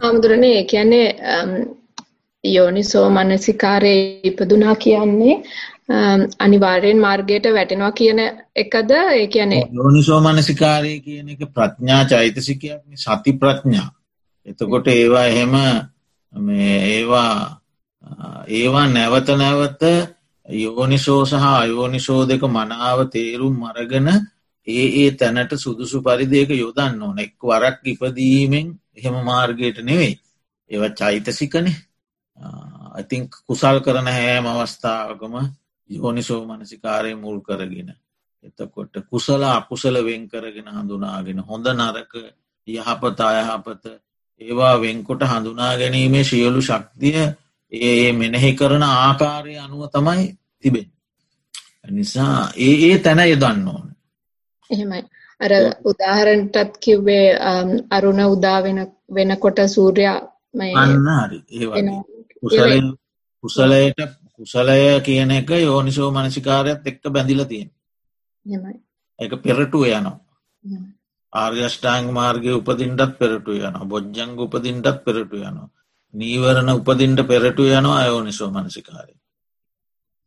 හාමුදුරනේ ඒ කියන්නේ යෝනිසෝ මනසිකාරයේ ඉපදුනා කියන්නේ අනිවාර්යෙන් මාර්ගයට වැටෙනවා කියන එකද? ඒ කියන්නේ යෝනිසෝ මනසිකාරය කියන එක ප්‍රඥා චෛතසිකයක් සති ප්‍රඥා. එතකොට ඒවා එහෙම ඒවා ඒවා නැවත නැවත යෝනිසෝ සහ අයෝනිසෝ දෙක මනාව තේරුම් මරගෙන ඒ ඒ තැනට සුදුසු පරිදියක යොදන්න ඕන. එක් වරක් ඉපදීමෙන් එහෙම මාර්ගයට නෙවෙයි. ඒව චෛතසිකනේ. ඉතිං කුසල් කරන හෑම අවස්ථාවකම යෝනිසෝ මනසිකාරය මුල් කරගෙන එතකොට කුසල අකුසල වෙන් කරගෙන හඳුනාගෙන හොඳ නරක යහපත අයහපත ඒවා වෙන්කොට හඳුනා ගැනීමේ සියලු ශක්තිය ඒ මෙනෙහි කරන ආකාරය අනුව තමයි තිබෙන්. නිසා ඒ ඒ තැන යදන්න ඕන. එහෙමයි. අර උදාහරණටත් කිව්වේ අරුණ උදා වෙනකොට සූර්යා අන්න හරි. ඒ කුසල කුසලයට කුසලය කියන එක යෝනිසෝ මනසිකාරයත් එක්ක බැඳිල තියෙන එක පෙරටුව යනවා. ආර්යෂ්ඨාංග මාර්ගය උපදින්ටත් පෙරටු යන බොජ්ජංග උපදින්ටත් පෙරටු යනවා නීවරණ උපදින්ට පෙරටු යනවා අයෝනිසෝ මනසිකාරය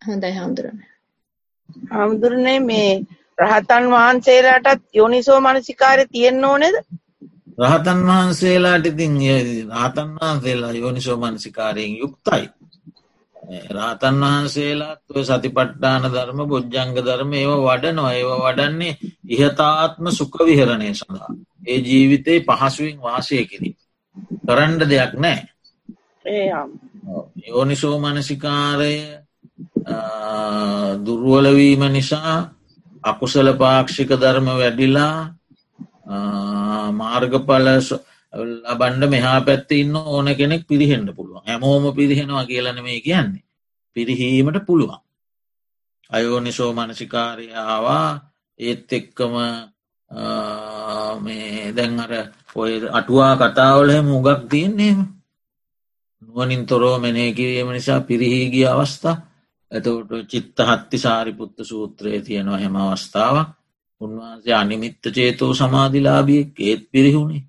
හොඳයි හාමුදුරන. හාමුදුරනේ මේ රහතන් වහන්සේලාටත් යෝනිසෝ මනසිකාරය තියෙන්න ඕනෙද? රහතන් වහන්සේලාට ඉතින් රහතන් වහන්සේලා යෝනිසෝ මනසිකාරයෙන් යුක්තයි. රාතන් වහන්සේලාත් ඔය සතිපට්ටාන ධර්ම බොජ්ජංග ධර්ම ඒව වඩනවා. ඒව වඩන්නේ ඉහතාත්ම සුක විහරණය සඳහා. ඒ ජීවිතයේ පහසුවෙන් වාසය කිරි කරන්ඩ දෙයක් නෑ යෝනිසෝ මනසිකාරය දුර්ුවලවීම නිසා අකුසල පාක්ෂික ධර්ම වැඩිලා මාර්ගඵල ලබන්ඩ මෙහා පැත්ත ඉන්න ඕන කෙනෙක් පිරිහෙන්ට පුළුවන්. හැමෝම පිරිහෙනවා කියලන මේ කියන්නේ. පිරිහීමට පුළුවන්. අයෝනිසෝ මනසිකාරයාවා ඒත් එක්කම මේ දැන් අර ඔය අටුවා කතාවල මුගක් තියන්නේ නුවනින් තොරෝ මෙනේ කිරීම නිසා පිරිහීගිය අවස්ථා. ඇතවට චිත්ත හත්ති සාරිපුත්ත සූත්‍රයේ තියෙනවා හෙම අවස්ථාවක්. උන්වහන්සේ අනිමිත්ත චේතෝ සමාධිලාබියෙක් ඒත් පිරිහුණේ.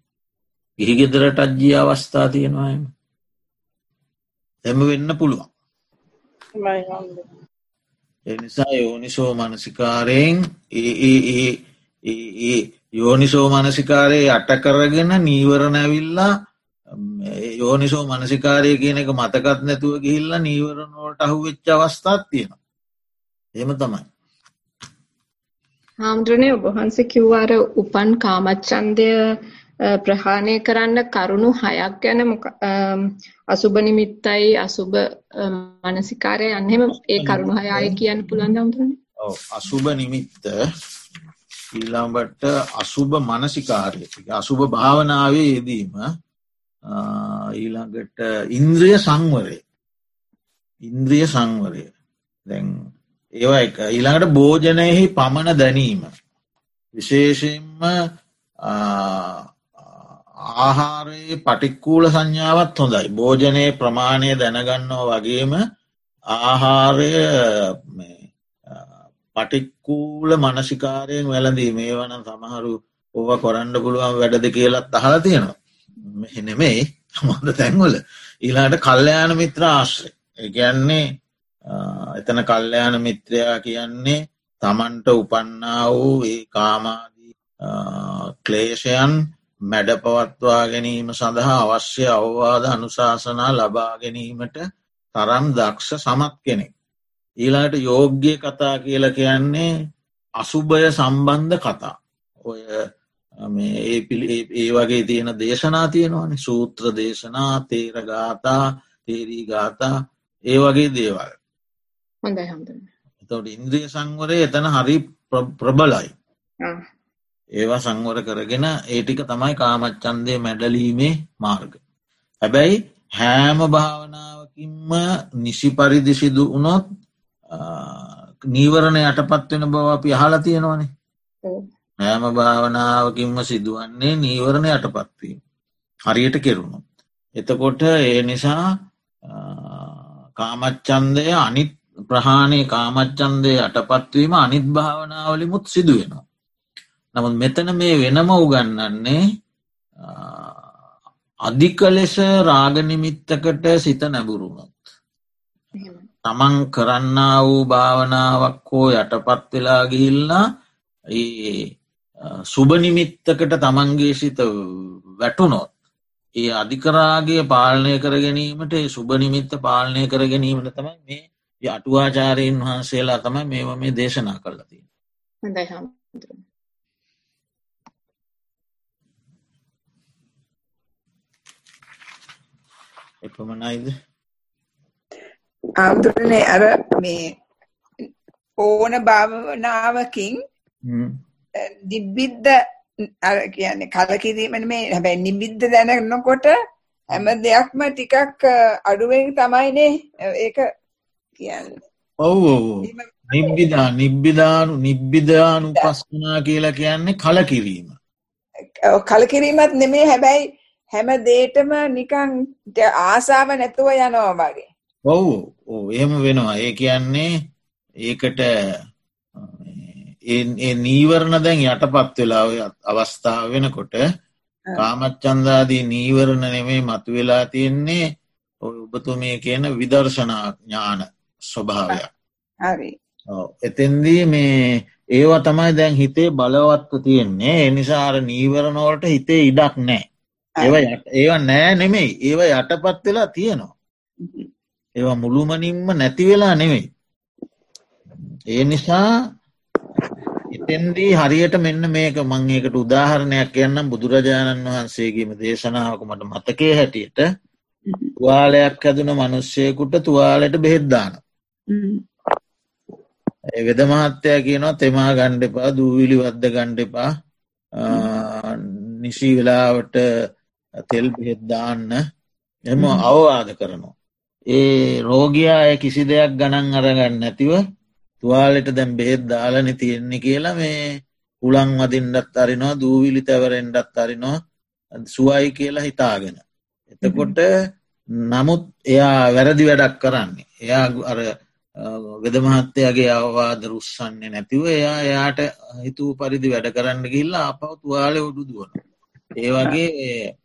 ගිහිගෙදරට අජ්ජී අවස්ථා තියෙනවාම එම වෙන්න පුළුවන්. එනිසා යෝනිසෝ මනසිකාරයෙන් ඒ යෝනිසෝ මනසිකාරයේ අට කරගෙන නීවරණ ඇවිල්ලා යෝනිසෝ මනසිකාරය කියන එක මතකත් නැතුව ගිහිල්ලා නීවරණෝට අහු වෙච්ච අවස්ථාත් තියෙනවා. එම තමයි. හාමුදුරනේ ඔබහන්සේ කිව්වාර උපන් කාමච්චන්දය ප්‍රහාණය කරන්න කරුණු හයක් ගැන අසුබ නිමිත්තයි අසුබ මනසිකාරය අන්නෙම ඒ කරුණු හයයි කියන්න පුළුවන් හාමුදුරනේ? අසුබ නිමිත්ත ඊළඟට අසුබ මනසිකාරය අසුබ භාවනාවේ යෙදීම ඊළඟට ඉන්ද්‍රිය සංවරය. ඉන්ද්‍රිය සංවරය. දැන් ඒවා එක. ඊළඟට භෝජනයෙහි පමණ දැනීම. විශේෂයෙන්ම ආහාරයේ පටික්කූල සංඥාවත් හොඳයි. භෝජනයේ ප්‍රමාණය දැනගන්නවා වගේම ආහාරය පටික්කූල මනසිකාරයෙන් වැලදී මේ වන සමහරු ඕව කොරන්න පුළුවන් වැඩද කියලත් අහල තියෙනවා. මෙහෙනෙමෙයි මොද තැන්වල ඊලාට කල්්‍යයාන මිත්‍ර ආශ්‍රය එකන්නේ එතන කල්්‍යයාන මිත්‍රයා කියන්නේ තමන්ට උපන්නා වූ ඒ කාමාදී ක්ලේෂයන් මැඩ පවත්වා ගැනීම සඳහා අවශ්‍ය අවවාද අනුශාසනා ලබා ගැනීමට තරම් දක්ෂ සමත් කෙනෙක්. ඊලාට යෝග්‍ය කතා කියල කියන්නේ අසුභය සම්බන්ධ කතා. ඔය ඒ ඒ වගේ තියෙන දේශනා තියෙනවාන සූත්‍ර දේශනා තේරගාතා තේරී ගාතා ඒ වගේ දේවල්. එතවට ඉන්ද්‍රිය සංවරය එතන හරි ප්‍රබලයි. ඒවා සංවර කරගෙන ඒටික තමයි කාමච්චන්දය මැඩලීමේ මාර්ග. හැබැයි හෑම භාවනාවකින්ම නිසි පරිදි සිදු වනොත් නීවරණ යටපත් වෙන බව අපි අහල තියෙනවනේ නෑම භාවනාවකින්ම සිදුවන්නේ නීවරණ යටපත්වීම. හරියට කෙරුණු. එතකොට ඒ නිසා කාමච්චන්දය අනිත් ප්‍රහාණය කාමච්චන්දය යටපත්වීම අනිත් භාවනාවලිමුත් සිදුවෙනවා. නමුත් මෙතන මේ වෙනම උගන්නන්නේ අධික ලෙස රාගනිමිත්තකට සිත නැබුරුණොත්. තමන් කරන්න වූ භාවනාවක් හෝ යටපත් වෙලා ගිහිල්ලා සුභනිමිත්තකට තමන්ගේ සිත වැටුනොත්. ඒ අධිකරාගේ පාලනය කර ගැනීමට සුභනිමිත්ත පාලනය කර ගැනීමට තමයි මේ අටුවාචාරයෙන් වහන්සේලා තමයි මේව මේ දේශනා කරලති. හොඳයි හාමුදුරුවෝ එපමණයිද ආමුදුරනේ අර මේ ඕන භාවනාවකින් දිබ්බිද්ද අර කියන්නේ කලකිරීමන මේ හැබැයි නිබිද්ධ දැනනකොට හැම දෙයක්ම ටිකක් අඩුවෙන් තමයිනේ ඒක කියන්නේ. ඔව් ඔව් නිබ්බිදා නිබ්බිදානු නිබ්බිදානු පස්සනා කියලා කියන්නේ කලකිරීම. කලකිරීමත් නෙමේ හැබැයි හැම දේටම නිකං ආසාාව නැතුව යනවා වගේ. ඔව් ඕ එහෙම වෙනවා. ඒ කියන්නේ ඒකට ඒ නීවරණ දැන් යටපත් වෙලා අවස්ථාව වෙනකොට කාමච්චන්දාදී නීවරණ නෙමේ මතු වෙලා තියෙන්නේ ඔබතුමේ කියන විදර්ශනා ඥාන ස්වභාවයක්. හරි. එතෙන්දී මේ ඒවා තමයි දැන් හිතේ බලවත්ව තියෙන්නේ. එනිසාර නීවරණවලට හිතේ ඉඩක් නෑ ඒව ඒවා නෑ නෙමෙයි. ඒව යටපත් වෙලා තියෙනවා. ඒවා මුළුමනින්ම නැති වෙලා නෙවෙයි ඒ නිසා එතෙන්දී හරියට මෙන්න මේක මං ඒකට උදාහරණයක් කියන්නම් බුදුරජාණන් වහන්සේගේම දේශනාවක මට මතකේ හැටියට. තුවාලයක් හැදුන මනුෂ්‍යයකුට තුවාලට බෙහෙද්දාන වෙද මහත්තයා කියනවා තෙමා ගණ්ඩපා දූවිලි වද්ද ගණ්ඩපා නිසි වෙලාවට තෙල් බෙහෙද්දාන්න එම අවවාද කරනවා. ඒ රෝගයා කිසි දෙයක් ගණන් අරගන්න නැතිව තුවාලෙට දැම් බෙහෙත් දාලන තියෙන්නේ කියලා මේ උළං වදින්ඩත් අරිනවා දූවිලි තැවරෙන්ඩත් අරිනවා සුවයි කියලා හිතාගෙන. එතකොට නමුත් එයා වැරදි වැඩක් කරන්නේ. එයා අර වෙදමහත්තයගේ අවවාද රුස්සන්නේ නැතිව එයා එයාට හිතුව පරිදි වැඩ කරන්න ගිල්ලා අපව තුවාල උඩුදුවන. ඒ වගේ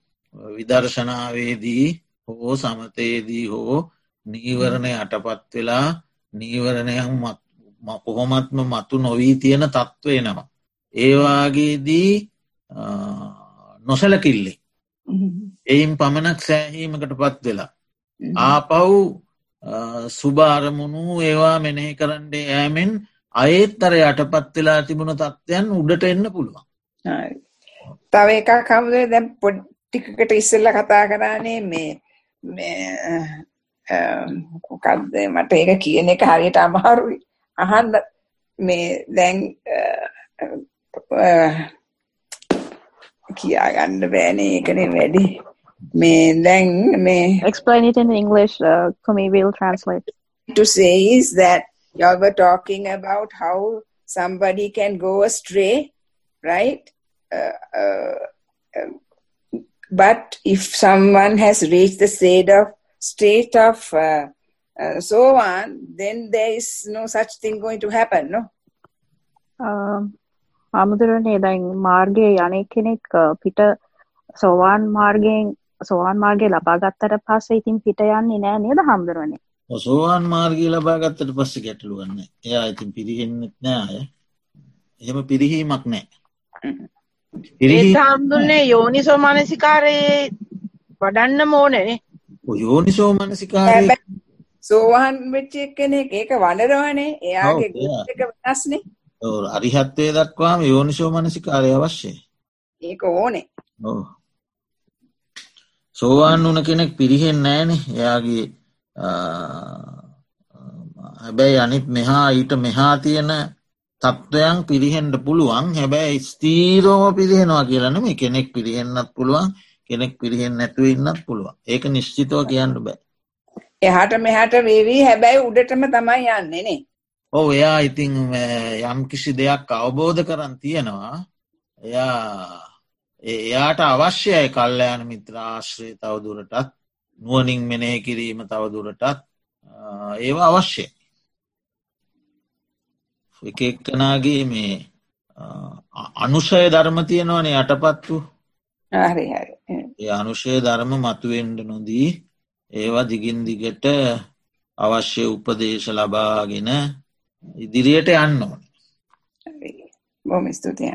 විදර්ශනාවේදී හෝ සමතයේදී හෝ නීවරණය අටපත් වෙලා නීවරණයක් කොහොමත්ම මතු නොවී තියෙන තත්ත්වයනවා. ඒවාගේදී නොසලකිල්ලේ. එයින් පමණක් සෑහීමකට පත් වෙලා. ආපව් සුභාරමුණු ඒවා මෙනෙහි කරන්නේ ෑමෙන් අයත්තර යටපත් වෙලා තිබුණ තත්ත්වයන් උඩට එන්න පුළුවන්. තව එකක් කමුදේ දැම් පොඩ් ටිකකට ඉස්සල්ල කතා කරන්නේ මේ මොකක්ද මට ඒක කියන එක හරියට අමාරුයි අහන්න මේ දැන් කියාගන්න බෑනේ ඒකනේ වැඩි මේ දැන් මේ explain it in english uh, kumi will translate to say is that you were talking about how somebody can go astray right uh, uh, But if someone has reached the state of state of uh, uh, so on, then there is no such thing going to happen, no? ආමුදුරනේ දැන් මාර්ගයේ යන්නේ කෙනෙක් පිට සෝවාන් මාර්ගයෙන් සෝවාන් මාර්ගය ලබා ගත්තට පස්සේ ඉතින් පිට යන්නේ නෑ නේද හම්දුරනේ? සෝවාන් මාර්ගය ලබා ගත්තට පස්සේ ගැටලුවක් නෑ. එයා ඉතින් පිරිහෙන්නෙත් නෑ අය. එහෙම පිරිහීමක් නෑ. ඒ හාමුදුරනේ යෝනිසෝ මනසිකාරයේ වඩන්න ඕනනේ යෝනිසෝ මනසිකාරය සෝවාන් වෙච්ච කෙනෙක්. ඒක වඩරවනේ එයාගේ එක වෙනස්නේ. අරිහත්වය දක්වාම යෝනිසෝ මනසිකාරය අවශ්‍යය. ඒක ඕනේ. සෝවාන් වන කෙනෙක් පිරිහෙන් නෑනේ එයාගේ හැබැයි අනිත් මෙහා ඊට මෙහා තියෙන තත්ත්වයන් පිරිහෙන්ට පුළුවන්. හැබැයි ස්තීරෝම පිරිහෙනවා කියලනම කෙනෙක් පිරිහෙන්න්නත් පුළුවන් කෙනෙක් පිරිහෙන් නැතුව ඉන්නත් පුළුවන්. ඒක නිශ්චිතව කියන්න බෑ එහට මෙහට වේවී. හැබැයි උඩටම තමයි යන්නේනේ ඔව එයා ඉතිං යම් කිසි දෙයක් අවබෝධ කරන්න තියෙනවා. එයා එයාට අවශ්‍යයි කල්ලයන මිත්‍ර ආශ්‍රය තවදුරටත් නුවනින් මෙනෙහි කිරීම තවදුරටත් ඒවා අවශ්‍යයි. එක එක්කනාගේ මේ අනුෂය ධර්ම තියෙනවන යටපත් වූ. ඒ අනුෂය ධර්ම මතුවෙන්ඩ නොදී ඒවා දිගින් දිගට අවශ්‍ය උපදේශ ලබාගෙන ඉදිරියට යන්න ඕන. බොම ස්තුතියි